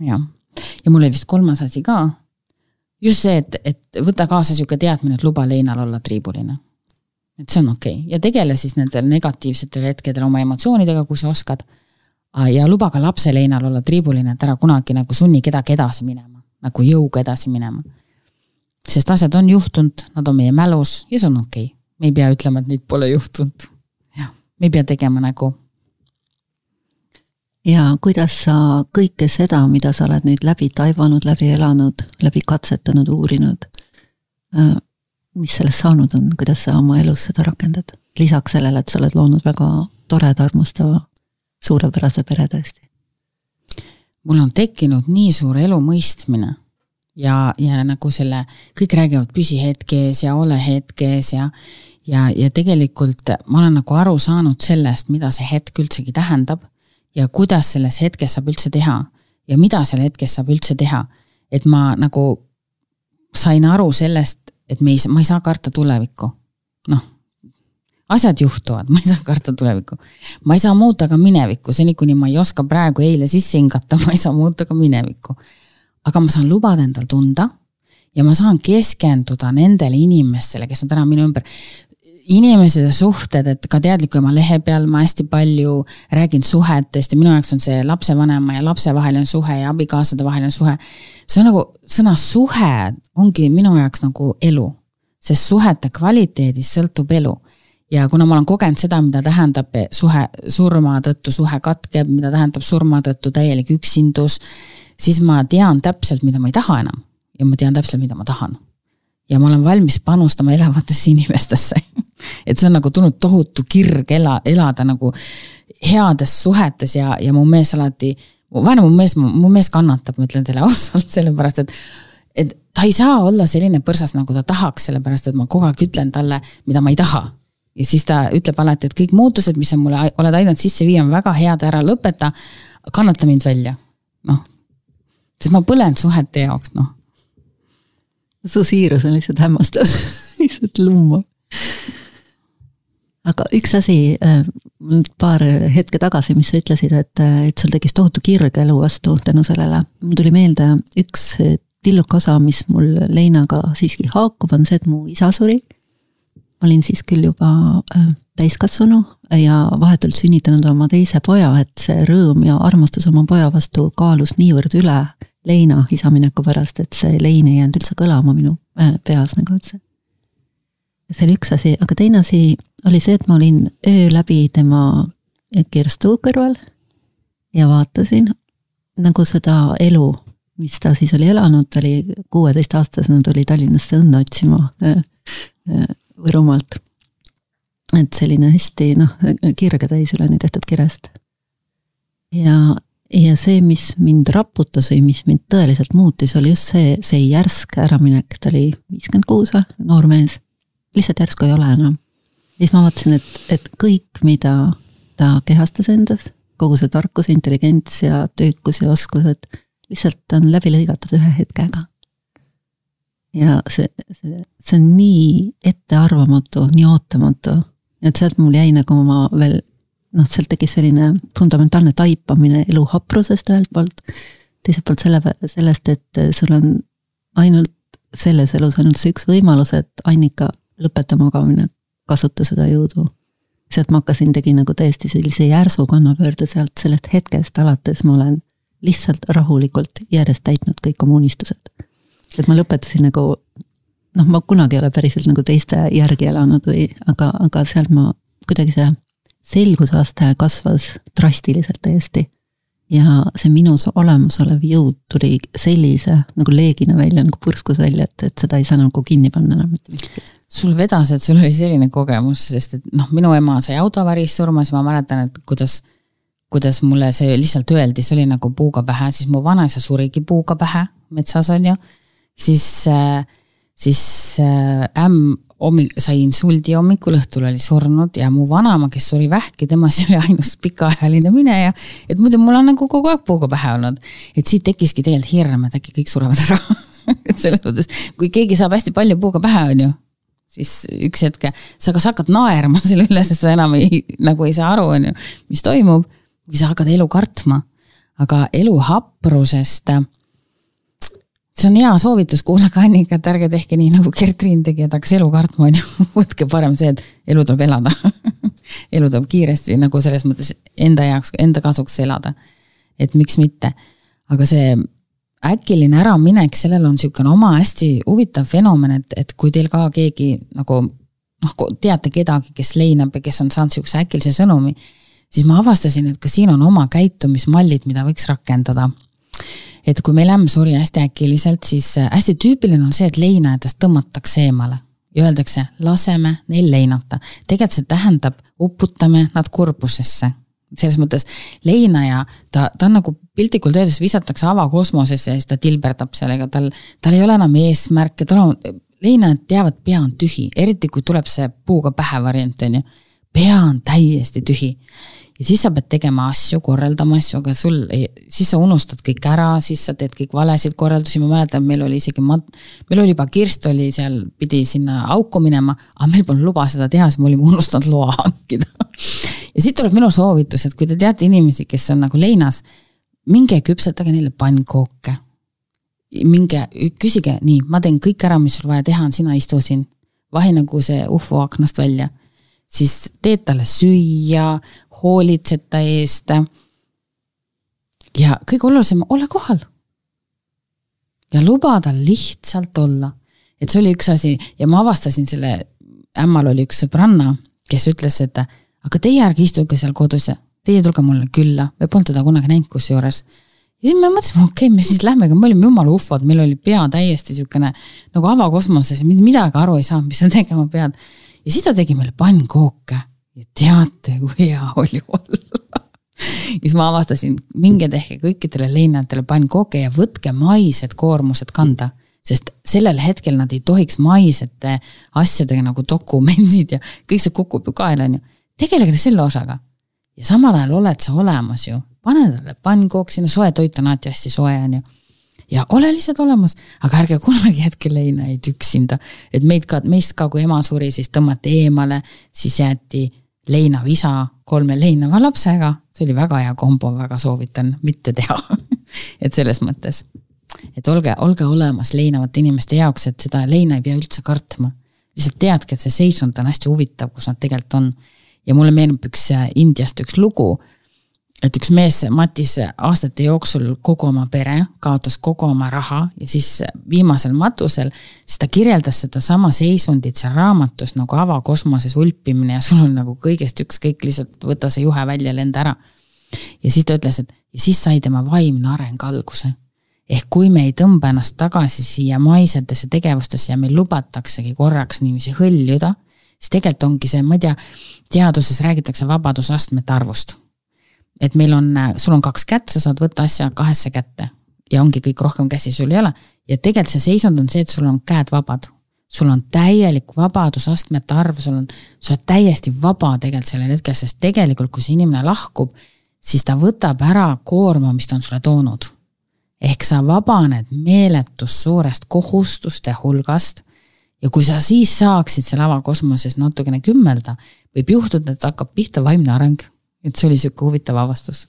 jah, ja mul oli vist kolmas asi ka just see, et, et võta kaasa sihuke teadmine, et luba leinal olla triibuline. et see on okei okay. ja tegele siis nendel negatiivsetel hetkedel oma emotsioonidega, kui sa oskad. ja luba ka lapse leinal olla triibuline, et ära kunagi nagu sunni kedagi edasi minema, nagu jõuga edasi minema. sest asjad on juhtunud, nad on meie mälus ja see on okei okay.. me ei pea ütlema, et neid pole juhtunud. jah, me ei pea tegema nägu ja kuidas sa kõike seda, mida sa oled nüüd läbi taibanud, läbi elanud, läbi katsetanud, uurinud, äh, mis sellest saanud on, kuidas sa oma elus seda rakendad? lisaks sellele, et sa oled loonud väga toreda, armastava, suurepärase pere tõesti. mul on tekkinud nii suur elu mõistmine ja, ja nagu selle, kõik räägivad püsihetkes ja ole hetkes ja ja, ja tegelikult ma olen nagu aru saanud sellest, mida see hetk üldsegi tähendab ja kuidas selles hetkes saab üldse teha ja mida seal hetkes saab üldse teha. et ma nagu sain aru sellest, et me ei, ma ei saa karta tulevikku. noh, asjad juhtuvad, *laughs* ma ei saa karta tulevikku. ma ei saa muuta ka minevikku, seni kuni ma ei oska praegu eile sisse hingata, *laughs* ma ei saa muuta ka minevikku. aga ma saan lubada endal tunda ja ma saan keskenduda nendele inimestele, kes on täna minu ümber inimesed ja suhted, et ka teadliku ema lehe peal ma hästi palju räägin suhetest ja minu jaoks on see lapsevanema ja lapse vaheline suhe ja abikaasade vaheline suhe. see on nagu, sõna suhe ongi minu jaoks nagu elu, sest suhete kvaliteedist sõltub elu. ja kuna ma olen kogenud seda, mida tähendab suhe, surma tõttu suhe katkeb, mida tähendab surma tõttu täielik üksindus, siis ma tean täpselt, mida ma ei taha enam ja ma tean täpselt, mida ma tahan ja ma olen valmis panustama elavatesse inimestesse et see on nagu tulnud tohutu kirg ela, elada nagu heades suhetes ja, ja mu mees alati, vaene mu mees, mu mees kannatab, ma ütlen teile *laughs* ausalt, sellepärast et et ta ei saa olla selline põrsas, nagu ta tahaks, sellepärast et ma kogu aeg ütlen talle, mida ma ei taha. ja siis ta ütleb alati, et kõik muutused, mis sa mulle oled aidanud sisse viia, on väga head, ära lõpeta, kannata mind välja. noh, sest ma põlen suhete jaoks, noh. Su siirus on lihtsalt hämmastav *laughs* lihtsalt lummav. aga üks asi, äh, paar hetke tagasi, mis sa ütlesid, et, et sul tekkis tohutu kirg elu vastu tänu sellele. mul tuli meelde üks tilluke osa, mis mul leinaga siiski haakub, on see, et mu isa suri. ma olin siis küll juba äh, täiskasvanu ja vahetult sünnitanud oma teise poja, et see rõõm ja armastus oma poja vastu kaalus niivõrd üle leina isa mineku pärast, et see lein ei jäänud üldse kõlama minu äh, peas nagu, et see. oli üks asi, aga teine asi oli see, et ma olin öö läbi tema kirstu kõrval ja vaatasin nagu seda elu mis ta siis oli elanud, ta oli kuueteistaastasena tuli Tallinnasse õnne otsima äh, äh, Võrumaalt. et selline hästi noh, kirge täisüleni tehtud kirest. ja, ja see, mis mind raputas või mis mind tõeliselt muutis, oli just see, see järsk äraminek, ta oli viiskümmend kuus või, noor mees. lihtsalt järsku ei ole enam. ja siis ma vaatasin, et, et kõik, mida ta kehastas endas, kogu see tarkus, intelligents ja töökus ja oskused lihtsalt on läbi lõigatud ühe hetkega. ja see, see, see on nii ettearvamatu, nii ootamatu, et sealt mul jäi nagu ma veel noh, sealt tekkis selline fundamentaalne taipamine elu haprusest ühelt poolt, teiselt poolt selle, sellest, et sul on ainult selles elus ainult see üks võimalus, et Annika, lõpeta magamine, kasuta seda jõudu. sealt ma hakkasin, tegin nagu täiesti sellise järsu kannapöörde sealt, sellest hetkest alates ma olen lihtsalt rahulikult järjest täitnud kõik oma unistused. et ma lõpetasin nagu noh, ma kunagi ei ole päriselt nagu teiste järgi elanud või, aga, aga sealt ma kuidagi see selgusaste kasvas drastiliselt täiesti. ja see minus olemasolev jõud tuli sellise nagu leegina välja, nagu purskus välja, et, et seda ei saa nagu kinni panna enam mitte miski sul vedas, et sul oli selline kogemus, sest et noh, minu ema sai autoavaris surma, siis ma mäletan, et kuidas kuidas mulle see lihtsalt öeldi, see oli nagu puuga pähe, siis mu vanaisa surigi puuga pähe metsas, on ju. siis, äh, siis äh, ämm hommik, sai insuldi hommikul, õhtul oli surnud ja mu vanaema, kes suri vähki, tema *laughs* siis oli ainus pikaajaline mineja. et muidu mul on nagu kogu aeg puuga pähe olnud. et siit tekkiski tegelikult hirm, et äkki kõik surevad ära *laughs* et selles mõttes, kui keegi saab hästi palju puuga pähe, on ju, siis üks hetk sa kas hakkad naerma *laughs* selle üle, sest sa enam ei, nagu ei saa aru, on ju, mis toimub või sa hakkad elu kartma. aga elu haprusest, see on hea soovitus, kuulake Annikat, ärge tehke nii nagu Gert-Triin tegi, et hakkas elu kartma, on ju. *laughs* võtke parem see, et elu tuleb elada *laughs* elu tuleb kiiresti nagu selles mõttes enda jaoks, enda kasuks elada. et miks mitte. aga see äkiline äraminek, sellel on niisugune oma hästi huvitav fenomen, et, et kui teil ka keegi nagu noh, teate kedagi, kes leinab ja kes on saanud niisuguse äkilise sõnumi siis ma avastasin, et ka siin on oma käitumismallid, mida võiks rakendada. Et kui meil ämm suri hästi äkiliselt, siis äh, hästi tüüpiline on see, et leinajatest tõmmatakse eemale ja öeldakse, laseme neil leinata. tegelikult see tähendab, uputame nad kurbusesse selles mõttes leinaja, ta, ta on nagu piltlikult öeldes visatakse avakosmosesse ja siis ta tilberdab seal, ega tal, tal ei ole enam eesmärke, tal on, leinajad teavad, pea on tühi, eriti kui tuleb see puuga pähe variant, on ju. pea on täiesti tühi ja siis sa pead tegema asju, korraldama asju, aga sul siis sa unustad kõik ära, siis sa teed kõik valesid korraldusi, ma mäletan, meil oli isegi mat-, meil oli juba Kirst oli seal, pidi sinna auku minema, aga meil polnud luba seda teha, sest me olime unustanud loa hankida. ja siit tuleb minu soovitus, et kui te teate inimesi, kes on nagu leinas, minge küpsetage neile pannkooke. minge, küsige, nii, ma teen kõik ära, mis sul vaja teha on, sina istu siin. vahi nagu see ufo aknast välja siis teed talle süüa, hoolitsed ta eest. ja kõige olulisem, ole kohal. ja luba tal lihtsalt olla. et see oli üks asi ja ma avastasin selle, ämmal oli üks sõbranna, kes ütles, et aga teie ärge istuge seal kodus ja teie tulge mulle külla, me polnud teda kunagi näinud kusjuures ja siis me mõtlesime, okei okay,, me siis lähme, me olime jumala uhvad, meil oli pea täiesti siukene nagu avakosmoses, midagi aru ei saanud, mis sa *laughs* tegema pead ja siis ta tegi meile pannkooke ja teate, kui hea oli olla *laughs* siis ma avastasin, minge tehke kõikidele leinajatele pannkooke ja võtke maised koormused kanda. sest sellel hetkel nad ei tohiks maisete asjadega nagu dokumendid ja kõik see kukub ju kaela, on ju. tegelege selle osaga. ja samal ajal oled sa olemas ju, pane talle pannkook sinna, soe toit on alati hästi soe, on ju. ja ole lihtsalt olemas, aga ärge kunagi jätke leineid üksinda. et meid ka, meist ka, kui ema suri, siis tõmmati eemale, siis jäeti leinav isa kolme leinava lapsega, see oli väga hea kombo, väga soovitan mitte teha *laughs* et selles mõttes, et olge, olge olemas leinavate inimeste jaoks, et seda leina ei pea üldse kartma. lihtsalt teadke, et see seisund on hästi huvitav, kus nad tegelikult on. ja mulle meenub üks äh, Indiast üks lugu et üks mees matis aastate jooksul kogu oma pere, kaotas kogu oma raha ja siis viimasel matusel, siis ta kirjeldas sedasama seisundit seal raamatus nagu avakosmoses ulpimine ja sul on nagu kõigest ükskõik, lihtsalt võta see juhe välja, lenda ära. ja siis ta ütles, et ja siis sai tema vaimne areng alguse. ehk kui me ei tõmba ennast tagasi siia maisetesse tegevustesse ja meil lubataksegi korraks niiviisi hõljuda, siis tegelikult ongi see, ma ei tea, teaduses räägitakse vabadusastmete arvust et meil on, sul on kaks kätt, sa saad võtta asja kahesse kätte ja ongi kõik, rohkem käsi sul ei ole. ja tegelikult see seisund on see, et sul on käed vabad. sul on täielik vabadus, astmete arv, sul on, sa oled täiesti vaba tegelikult sellel hetkel, sest tegelikult, kui see inimene lahkub, siis ta võtab ära koorma, mis ta on sulle toonud. ehk sa vabaned meeletust suurest kohustuste hulgast ja kui sa siis saaksid seal avakosmoses natukene kümmelda, võib juhtuda, et hakkab pihta vaimne areng et see oli sihuke huvitav avastus.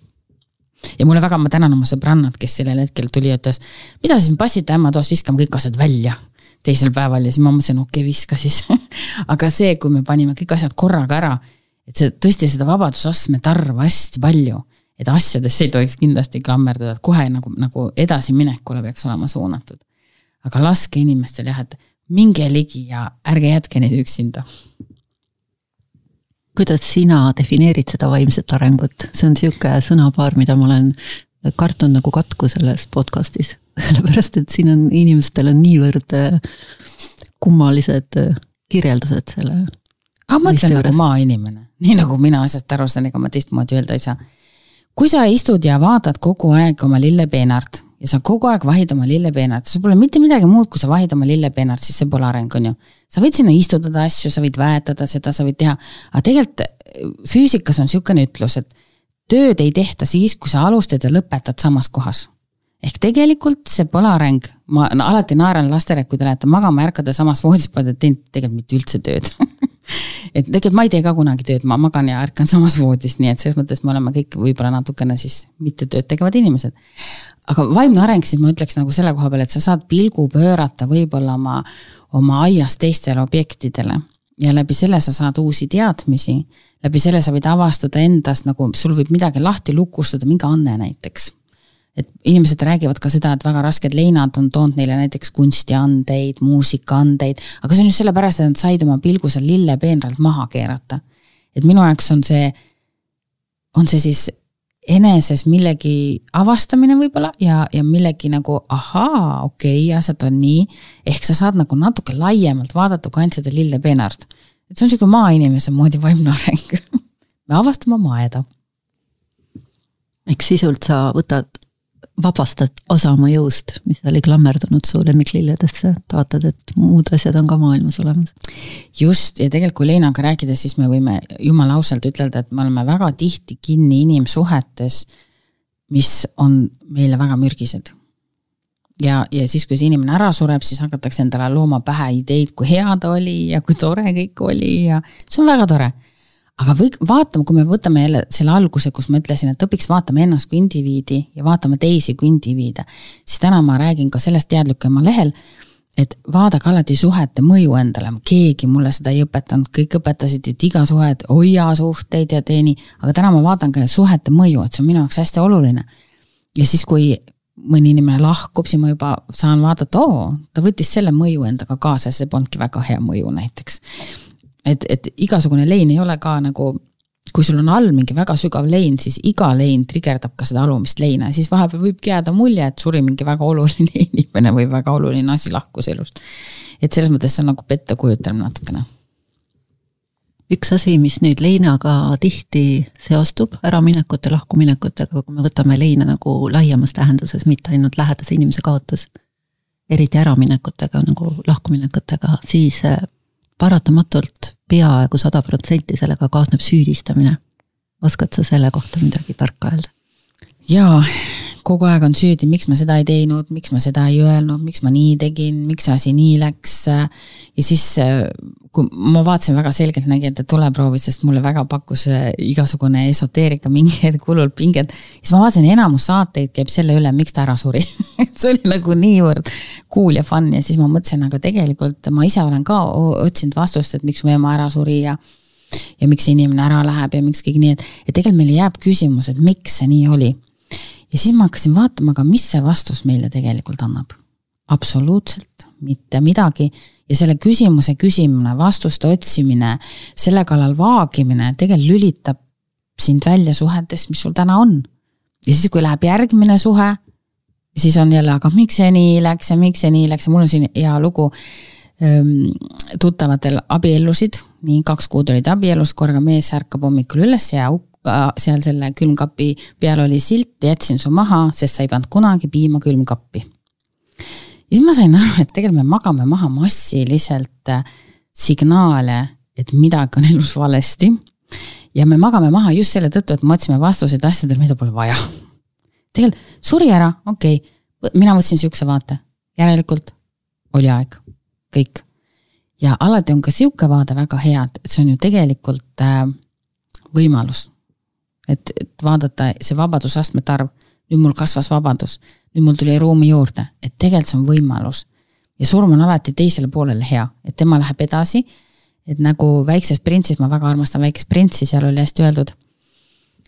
ja mulle väga, ma tänan oma sõbrannat, kes sellel hetkel tuli ja ütles, mida siis passite ämma toas, viskame kõik asjad välja teisel päeval ja siis ma mõtlesin, okei okay,, viska siis *laughs* aga see, kui me panime kõik asjad korraga ära, et see tõstis seda vabadusastme tarva hästi palju. et asjadesse ei tohiks kindlasti klammerduda, et kohe nagu, nagu edasiminekule peaks olema suunatud. aga laske inimestel jah, et minge ligi ja ärge jätke neid üksinda kuidas sina defineerid seda vaimset arengut, see on sihuke sõnapaar, mida ma olen kartunud nagu katku selles podcast'is. *laughs* sellepärast, et siin on, inimestel on niivõrd äh, kummalised äh, kirjeldused selle. aga mõtle nagu maainimene, *laughs* nii nagu mina asjast aru saan, ega ma teistmoodi öelda ei saa. kui sa istud ja vaatad kogu aeg oma lillepeenart ja sa kogu aeg vahid oma lillepeenart, sul pole mitte midagi muud, kui sa vahid oma lillepeenart, siis see pole areng, on ju. sa võid sinna istutada asju, sa võid väetada seda, sa võid teha, aga tegelikult äh, füüsikas on niisugune ütlus, et tööd ei tehta siis, kui sa alustad ja lõpetad samas kohas. ehk tegelikult see pole areng, ma no, alati naeran lastele, kui te lähete magama, ärkate samas voodis, pole teinud tegelikult mitte üldse tööd *laughs* et tegelikult ma ei tee ka kunagi tööd, ma magan ja ärkan *laughs* samas voodis, nii et selles mõttes me oleme kõik võib-olla natukene siis mitte tööd tegevad inimesed aga vaimne areng, siis ma ütleks nagu selle koha peal, et sa saad pilgu pöörata võib-olla oma, oma aias teistele objektidele ja läbi selle sa saad uusi teadmisi. läbi selle sa võid avastada endas nagu, sul võib midagi lahti lukustada, mingi anne näiteks. Et inimesed räägivad ka seda, et väga rasked leinad on toonud neile näiteks kunstiandeid, muusikaandeid, aga see on just sellepärast, et nad said oma pilgu seal lillepeenralt maha keerata. et minu jaoks on see, on see siis eneses millegi avastamine võib-olla ja, ja millegi nagu ahaa, okei okay,, asjad on nii. ehk sa saad nagu natuke laiemalt vaadata kui ainult seda lillepeenart. et see on sihuke maainimese moodi vaimne areng *laughs* me avastame oma aeda. ehk sisult sa võtad vabastad osa oma jõust, mis oli klammerdunud su lemmiklilledesse, vaatad, et muud asjad on ka maailmas olemas. just, ja tegelikult kui Leinaga rääkides, siis me võime jumala ausalt ütelda, et me oleme väga tihti kinni inimsuhetes, mis on meile väga mürgised. ja, ja siis, kui see inimene ära sureb, siis hakatakse endale looma pähe ideid, kui hea ta oli ja kui tore kõik oli ja see on väga tore aga või vaatame, kui me võtame jälle selle alguse, kus ma ütlesin, et õpiks vaatama ennast kui indiviidi ja vaatame teisi kui indiviide, siis täna ma räägin ka sellest teadlikuma lehel, et vaadake alati suhete mõju endale, keegi mulle seda ei õpetanud, kõik õpetasid, et iga suhe, et hoia suhteid ja tee nii, aga täna ma vaatan ka suhete mõju, et see on minu jaoks hästi oluline. ja siis, kui mõni inimene lahkub, siis ma juba saan vaadata, oo, ta võttis selle mõju endaga kaasa, see polnudki väga hea mõju näiteks et, et igasugune lein ei ole ka nagu kui sul on all mingi väga sügav lein, siis iga lein trigerdab ka seda alumist leina, siis vahepeal võibki jääda mulje, et suri mingi väga oluline *laughs* inimene või väga oluline asi lahkus elust. et selles mõttes see on nagu pettekujutelm natukene. üks asi, mis nüüd leinaga tihti seostub äraminekute, lahkuminekutega, kui me võtame leina nagu laiemas tähenduses, mitte ainult lähedase inimese kaotus, eriti äraminekutega nagu lahkuminekutega, siis paratamatult peaaegu sada protsenti sellega kaasneb süüdistamine. oskad sa selle kohta midagi tarka öelda? jaa, kogu aeg on süüdi, miks ma seda ei teinud, miks ma seda ei öelnud, miks ma nii tegin, miks see asi nii läks. ja siis, kui ma vaatasin väga selgelt, nägin, et tuleproovid, sest mulle väga pakkus igasugune esoteerika mingi hetk hullult pinget. siis ma vaatasin, enamus saateid käib selle üle, miks ta ära suri *laughs* et see oli nagu niivõrd cool ja fun ja siis ma mõtlesin, aga tegelikult ma ise olen ka otsinud vastust, et miks mu ema ära suri ja ja miks inimene ära läheb ja miks kõik nii, et, et tegelikult meile jääb küsimus, et miks see nii oli. Ja siis ma hakkasin vaatama ka, mis see vastus meile tegelikult annab. absoluutselt mitte midagi ja selle küsimuse küsimine, vastuste otsimine, selle kallal vaagimine tegelikult lülitab sind välja suhetest, mis sul täna on. ja siis, kui läheb järgmine suhe, siis on jälle, aga miks see nii läks ja miks see nii läks ja mul on siin hea lugu Ehm, tuttavatel abiellusid, nii kaks kuud olid abielus, korraga mees ärkab hommikul üles ja seal selle külmkapi peal oli silt, jätsin su maha, sest sa ei pannud kunagi piima külmkappi. ja siis ma sain aru, et tegelikult me magame maha massiliselt äh, signaale, et midagi on elus valesti. ja me magame maha just selle tõttu, et me otsime vastuseid asjadele, mida pole vaja. tegelikult suri ära, okei okay., mina võtsin sihukese vaate, järelikult oli aeg kõik. ja alati on ka sihuke vaade väga hea, et see on ju tegelikult äh, võimalus. Et, et vaadata see vabadusastmete arv, nüüd mul kasvas vabadus, nüüd mul tuli ruumi juurde, et tegelikult see on võimalus. ja surm on alati teisele poolele hea, et tema läheb edasi. et nagu Väikses printsis, ma väga armastan Väikest printsi, seal oli hästi öeldud,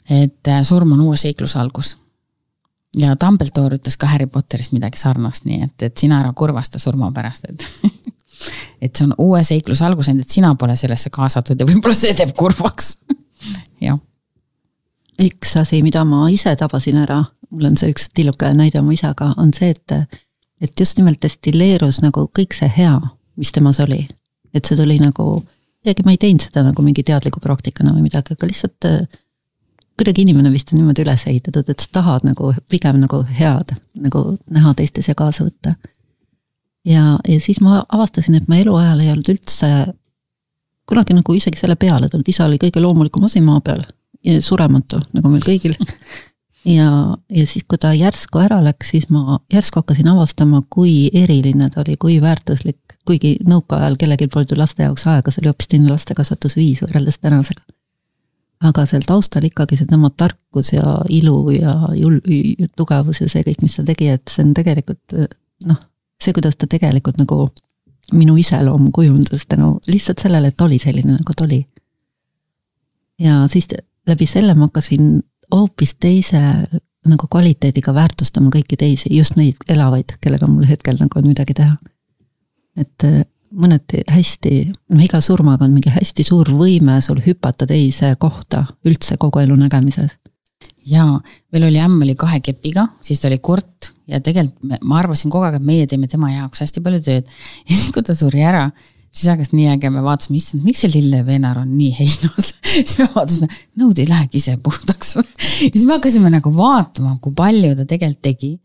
et äh, surm on uue seikluse algus ja Dumbledore ütles ka Harry Potteris midagi sarnast, nii et, et sina ära kurvasta surma pärast, et *laughs* et see on uue seikluse algus, ainult et sina pole sellesse kaasatud ja võib-olla see teeb kurvaks *laughs* jah. Üks asi, mida ma ise tabasin ära, mul on see üks tilluke näide oma isaga, on see, et, et just nimelt destilleerus nagu kõik see hea, mis temas oli. et see tuli nagu, kuidagi ma ei teinud seda nagu mingi teadliku praktikana või midagi, aga lihtsalt kuidagi inimene vist on niimoodi üles ehitatud, et sa tahad nagu pigem nagu head nagu näha teistes ja kaasa võtta. ja, ja siis ma avastasin, et ma eluajal ei olnud üldse kunagi nagu isegi selle peale tulnud, isa oli kõige loomulikum asi maa peal, surematu, nagu meil kõigil. ja, ja siis, kui ta järsku ära läks, siis ma järsku hakkasin avastama, kui eriline ta oli, kui väärtuslik, kuigi nõukaajal kellelgi polnud ju laste jaoks aega, see oli hoopis teine lastekasvatusviis võrreldes tänasega aga seal taustal ikkagi seesama tarkus ja ilu ja jul-, tugevus ja see kõik, mis ta tegi, et see on tegelikult noh, see, kuidas ta tegelikult nagu minu iseloomu kujundas tänu lihtsalt sellele, et ta oli selline, nagu ta oli. ja siis läbi selle ma hakkasin hoopis teise nagu kvaliteediga väärtustama kõiki teisi, just neid elavaid, kellega mul hetkel nagu on midagi teha. et mõneti hästi, noh iga surmaga on mingi hästi suur võime sul hüpata teise kohta üldse kogu elu nägemises. jaa, meil oli ämm oli kahe kepiga, siis ta oli kurt ja tegelikult ma arvasin kogu aeg, et meie teeme tema jaoks hästi palju tööd. *laughs* ja siis, kui ta suri ära, siis hakkas nii äge, me vaatasime, issand, miks see lilleveenar on nii heinas *laughs* siis me vaatasime, nõud ei lähegi ise puhtaks *laughs* siis me hakkasime nagu vaatama, kui palju ta tegelikult tegi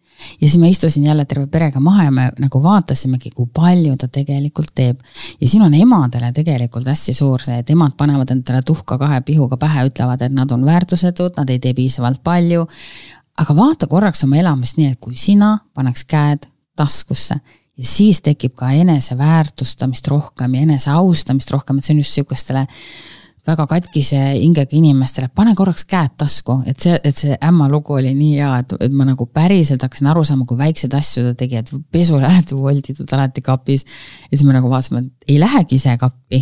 ja siis ma istusin jälle terve perega maha ja me nagu vaatasimegi, kui palju ta tegelikult teeb. ja siin on emadele tegelikult hästi suur see, et emad panevad endale tuhka kahe pihuga pähe, ütlevad, et nad on väärtusetud, nad ei tee piisavalt palju. aga vaata korraks oma elamist nii, et kui sina paneks käed taskusse ja siis tekib ka eneseväärtustamist rohkem ja eneseaustamist rohkem, et see on just sihukestele väga katkise hingega inimestele, pane korraks käed tasku, et see, et see ämma lugu oli nii hea, et, et ma nagu päriselt hakkasin aru saama, kui väikseid asju ta tegi, et pesu oli alati volditud, alati kapis. ja siis me nagu vaatasime, et ei lähegi ise kappi.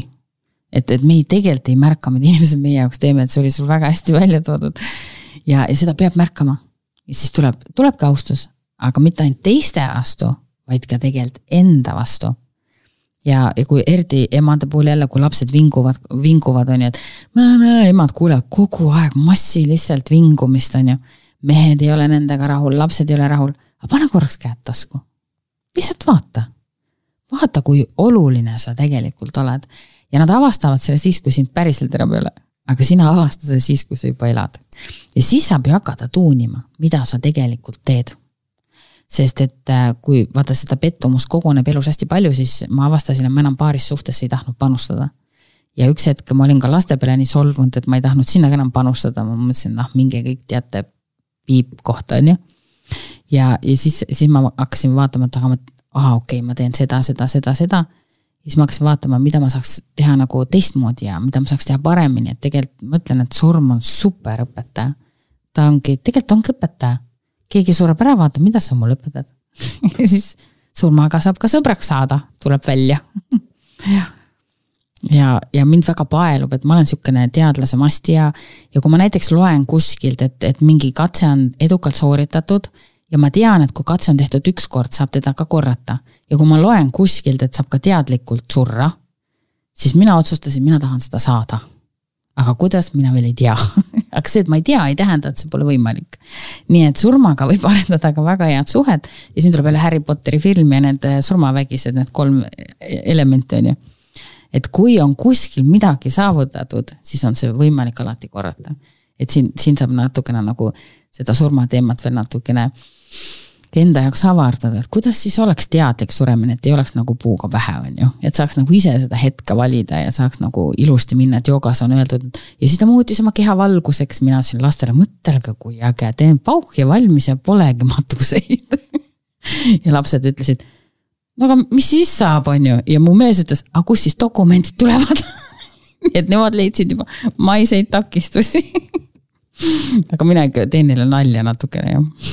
et, et me ei, tegelikult ei märka, mida inimesed meie jaoks teeme, et see oli sul väga hästi välja toodud. ja, ja seda peab märkama. ja siis tuleb, tulebki austus, aga mitte ainult teiste vastu, vaid ka tegelikult enda vastu ja, ja kui eriti emade puhul jälle, kui lapsed vinguvad, vinguvad, on ju, et mää, emad kuulevad kogu aeg massiliselt vingumist, on ju. mehed ei ole nendega rahul, lapsed ei ole rahul, aga pane korraks käed tasku. lihtsalt vaata. vaata, kui oluline sa tegelikult oled. ja nad avastavad selle siis, kui sind päriselt enam ei ole. aga sina avasta selle siis, kui sa juba elad. ja siis saab ju hakata tuunima, mida sa tegelikult teed sest et äh, kui vaata seda pettumust koguneb elus hästi palju, siis ma avastasin, et ma enam paaris suhtesse ei tahtnud panustada. ja üks hetk ma olin ka laste peale nii solvunud, et ma ei tahtnud sinna ka enam panustada, ma mõtlesin, noh, minge kõik teate piip kohta, on ju. ja, ja siis, siis ma hakkasin vaatama, et aga ma, ahah, okei okay,, ma teen seda, seda, seda, seda. siis ma hakkasin vaatama, mida ma saaks teha nagu teistmoodi ja mida ma saaks teha paremini, et tegelikult ma ütlen, et surm on super õpetaja. ta ongi, tegelikult ongi õpetaja. Keegi sureb ära, vaatab, mida sa mulle õpetad *laughs* ja siis surmaga saab ka sõbraks saada, tuleb välja jah ja, ja mind väga paelub, et ma olen niisugune teadlase masti ja, ja kui ma näiteks loen kuskilt, et, et mingi katse on edukalt sooritatud ja ma tean, et kui katse on tehtud üks kord, saab teda ka korrata. ja kui ma loen kuskilt, et saab ka teadlikult surra, siis mina otsustasin, mina tahan seda saada. Aga kuidas, mina veel ei tea *laughs* aga see, et ma ei tea, ei tähenda, et see pole võimalik. nii et surmaga võib *laughs* arendada ka väga head suhet ja siin tuleb jälle Harry Potteri film ja need surmavägised, need kolm elementi on ju et kui on kuskil midagi saavutatud, siis on see võimalik alati korrata. et siin, siin saab natukene nagu seda surmateemat veel natukene enda jaoks avardada, et kuidas siis oleks teadlik suremine, et ei oleks nagu puuga pähe, on ju. et saaks nagu ise seda hetke valida ja saaks nagu ilusti minna, et joogas on öeldud. ja siis ta muutis oma keha valguseks, mina ütlesin lastele, mõtelge, kui äge, teen pauhi valmis ja polegi matuseid *laughs* ja lapsed ütlesid no aga mis siis saab, on ju, ja mu mees ütles, aga kust siis dokumendid tulevad *laughs* nii et nemad leidsid juba maiseid takistusi *laughs* aga mina ikka teen neile nalja natukene, jah.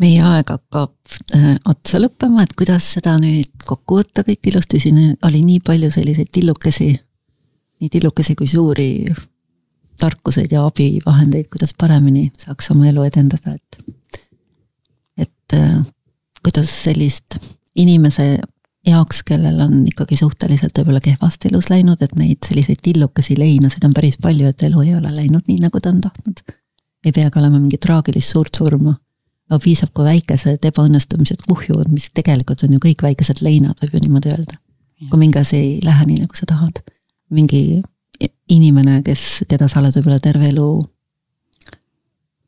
Meie aeg hakkab äh, otsa lõppema, et kuidas seda nüüd kokku võtta kõik ilusti, siin oli nii palju selliseid tillukesi, nii tillukesi kui suuri tarkuseid ja abivahendeid, kuidas paremini saaks oma elu edendada, et et äh, kuidas sellist inimese jaoks, kellel on ikkagi suhteliselt võib-olla kehvasti elus läinud, et neid selliseid tillukesi leinasid on päris palju, et elu ei ole läinud nii, nagu ta on tahtnud. ei peagi olema mingi traagilist suurt surma, aga piisab, kui väikesed ebaõnnestumised kuhjuvad, mis tegelikult on ju kõik väikesed leinad, võib ju niimoodi öelda. kui mingi asi ei lähe nii, nagu sa tahad. mingi inimene, kes, keda sa oled võib-olla terve elu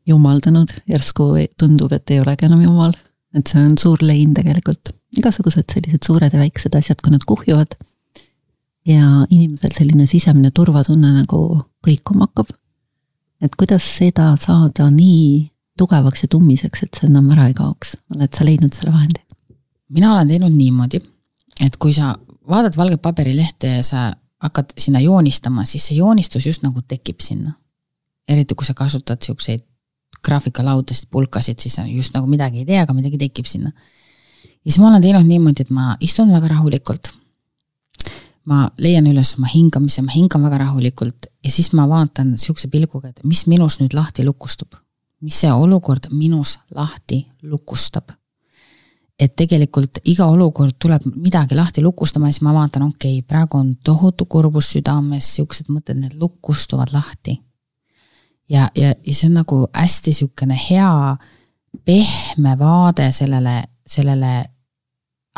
jumaldanud, järsku tundub, et ei olegi enam jumal. et see on suur lein tegelikult, igasugused sellised suured ja väiksed asjad, kui nad kuhjuvad. ja inimesel selline sisemine turvatunne nagu kõikuma hakkab. et kuidas seda saada nii tugevaks ja tummiseks, et see enam ära ei kaoks, oled sa leidnud selle vahendi? mina olen teinud niimoodi, et kui sa vaatad valget paberilehte ja sa hakkad sinna joonistama, siis see joonistus just nagu tekib sinna. eriti kui sa kasutad siukseid graafikalaudasid, pulkasid, siis just nagu midagi ei tee, aga midagi tekib sinna. ja siis ma olen teinud niimoodi, et ma istun väga rahulikult. ma leian üles oma hingamise, ma hingan väga rahulikult ja siis ma vaatan sihukese pilguga, et mis minus nüüd lahti lukustub. Mis see olukord minus lahti lukustab et tegelikult iga olukord tuleb midagi lahti lukustama ja siis ma vaatan, okei okay,, praegu on tohutu kurbus südames, siuksed mõtted, need lukustuvad lahti ja, ja, ja see on nagu hästi sihukene hea pehme vaade sellele, sellele,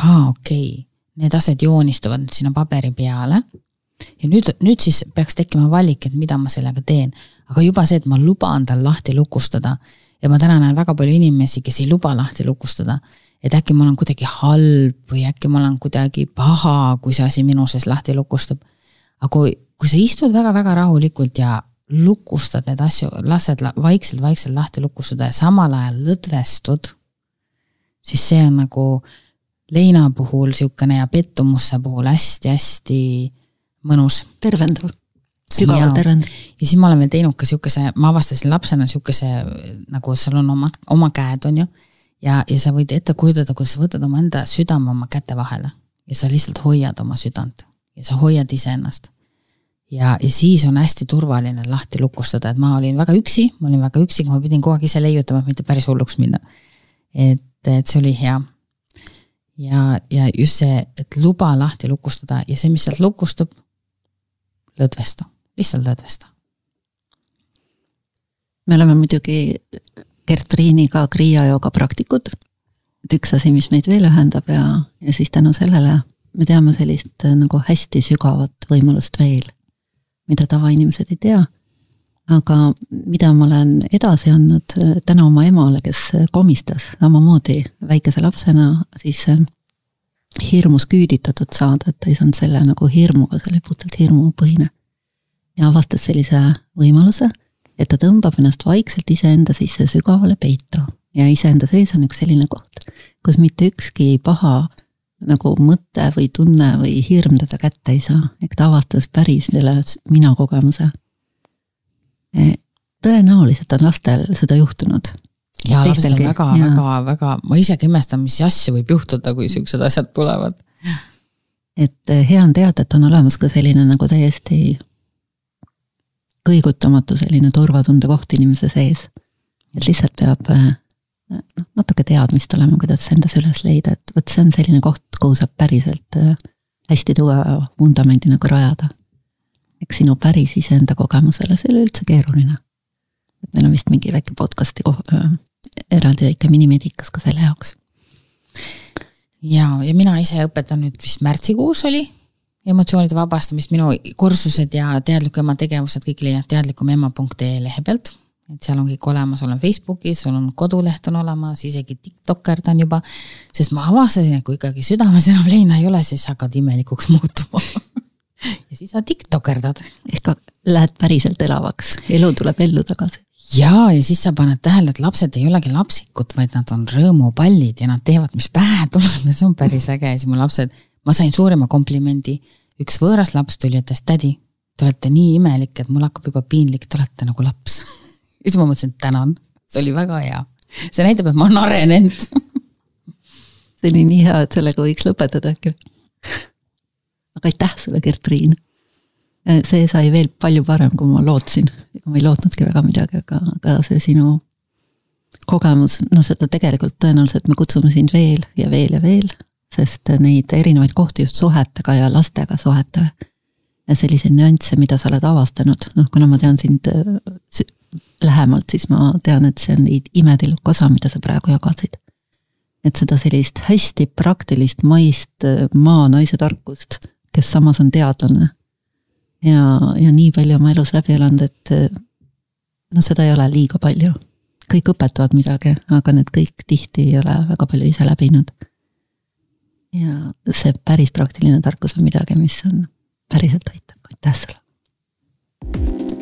aa okei okay,, need asjad joonistuvad nüüd sinna paberi peale. Ja nüüd, nüüd siis peaks tekkima valik, et mida ma sellega teen. aga juba see, et ma luban tal lahti lukustada ja ma täna näen väga palju inimesi, kes ei luba lahti lukustada. et äkki ma olen kuidagi halb või äkki ma olen kuidagi paha, kui see asi minu sees lahti lukustab. aga kui, kui sa istud väga-väga rahulikult ja lukustad neid asju, lased vaikselt-vaikselt lahti lukustada ja samal ajal lõdvestud, siis see on nagu leina puhul niisugune ja pettumuse puhul hästi-hästi mõnus. tervendav, sügavalt tervendav. ja siis ma olen veel teinud ka niisuguse, ma avastasin lapsena niisuguse, nagu sul on oma, oma käed, on ju, ja, ja sa võid ette kujutada, kuidas sa võtad omaenda südame oma käte vahele ja sa lihtsalt hoiad oma südant ja sa hoiad iseennast ja, ja siis on hästi turvaline lahti lukustada, et ma olin väga üksi, ma olin väga üksi, ma pidin kogu aeg ise leiutama, et mitte päris hulluks minna. et, et see oli hea. ja, ja just see, et luba lahti lukustada ja see, mis sealt lukustub, lõdvestu, lihtsalt lõdvestu. me oleme muidugi Gertriiniga Kriia jooga praktikud. et üks asi, mis meid veel ühendab ja, ja siis tänu sellele me teame sellist nagu hästi sügavat võimalust veel mida tavainimesed ei tea. aga mida ma olen edasi andnud äh, tänu oma emale, kes äh, komistas samamoodi väikese lapsena, siis äh, hirmus küüditatud saada, et ta ei saanud selle nagu hirmuga, see oli puhtalt hirmupõhine. ja avastas sellise võimaluse, et ta tõmbab ennast vaikselt iseenda sisse sügavale peitu ja iseenda sees on üks selline koht, kus mitte ükski paha nagu mõte või tunne või hirm teda kätte ei saa, ehk ta avastas päris selle mina kogemuse. E, tõenäoliselt on lastel seda juhtunud. Ja lapsed on väga, väga, väga, ma isegi imestan, mis asju võib juhtuda, kui siuksed asjad tulevad. et e, hea on teada, et on olemas ka selline nagu täiesti kõigutamatu selline turvatunde koht inimese sees. et lihtsalt peab e, noh, natuke teadmist olema, kuidas endas üles leida, et vot see on selline koht, kuhu saab päriselt äh, hästi tugeva vundamendi nagu rajada. eks sinu päris iseenda kogemusele, see ei ole üldse keeruline. Meil on vist mingi väike podcast'i koh-, eraldi väike minimedikas ka selle jaoks. ja, ja mina ise õpetan nüüd vist märtsikuus oli emotsioonide vabastamist, minu kursused ja teadliku ema tegevused kõik leiad teadlikumema.ee lehe pealt et seal on kõik olemas, olen Facebookis, on koduleht on olemas, isegi tiktokerdan juba. sest ma avastasin, et kui ikkagi südames enam leina ei ole, siis hakkad imelikuks muutuma *laughs* ja siis sa tiktokerdad. ehk lähed päriselt elavaks, elu tuleb ellu tagasi. Ja, ja siis sa paned tähele, et lapsed ei olegi lapsikud, vaid nad on rõõmupallid ja nad teevad, mis pähe tuleb ja *laughs* see on päris äge ja siis mu lapsed, ma sain suurima komplimendi. üks võõras laps tuli, ütles tädi, te olete nii imelik, et mul hakkab juba piinlik, te olete nagu laps *laughs* ja siis ma mõtlesin, et tänan, see oli väga hea. see näitab, et ma olen arenenud *laughs* see oli nii hea, et sellega võiks lõpetada äkki. aga aitäh sulle, Gertriin. See sai veel palju parem, kui ma lootsin. ma ei lootnudki väga midagi, aga, aga see sinu kogemus, noh, seda tegelikult tõenäoliselt me kutsume sind veel ja veel ja veel, sest neid erinevaid kohti just suhetega ja lastega suhete ja selliseid nüansse, mida sa oled avastanud, noh, kuna ma tean sind lähemalt, siis ma tean, et see on imetilluke osa, mida sa praegu jagasid. et seda sellist hästi praktilist maist äh, maanaise tarkust, kes samas on teadlane. Ja, ja nii palju oma elus läbi elanud, et noh, seda ei ole liiga palju. kõik õpetavad midagi, aga need kõik tihti ei ole väga palju ise läbinud. ja see päris praktiline tarkus on midagi, mis on, päriselt aitab, aitäh sulle.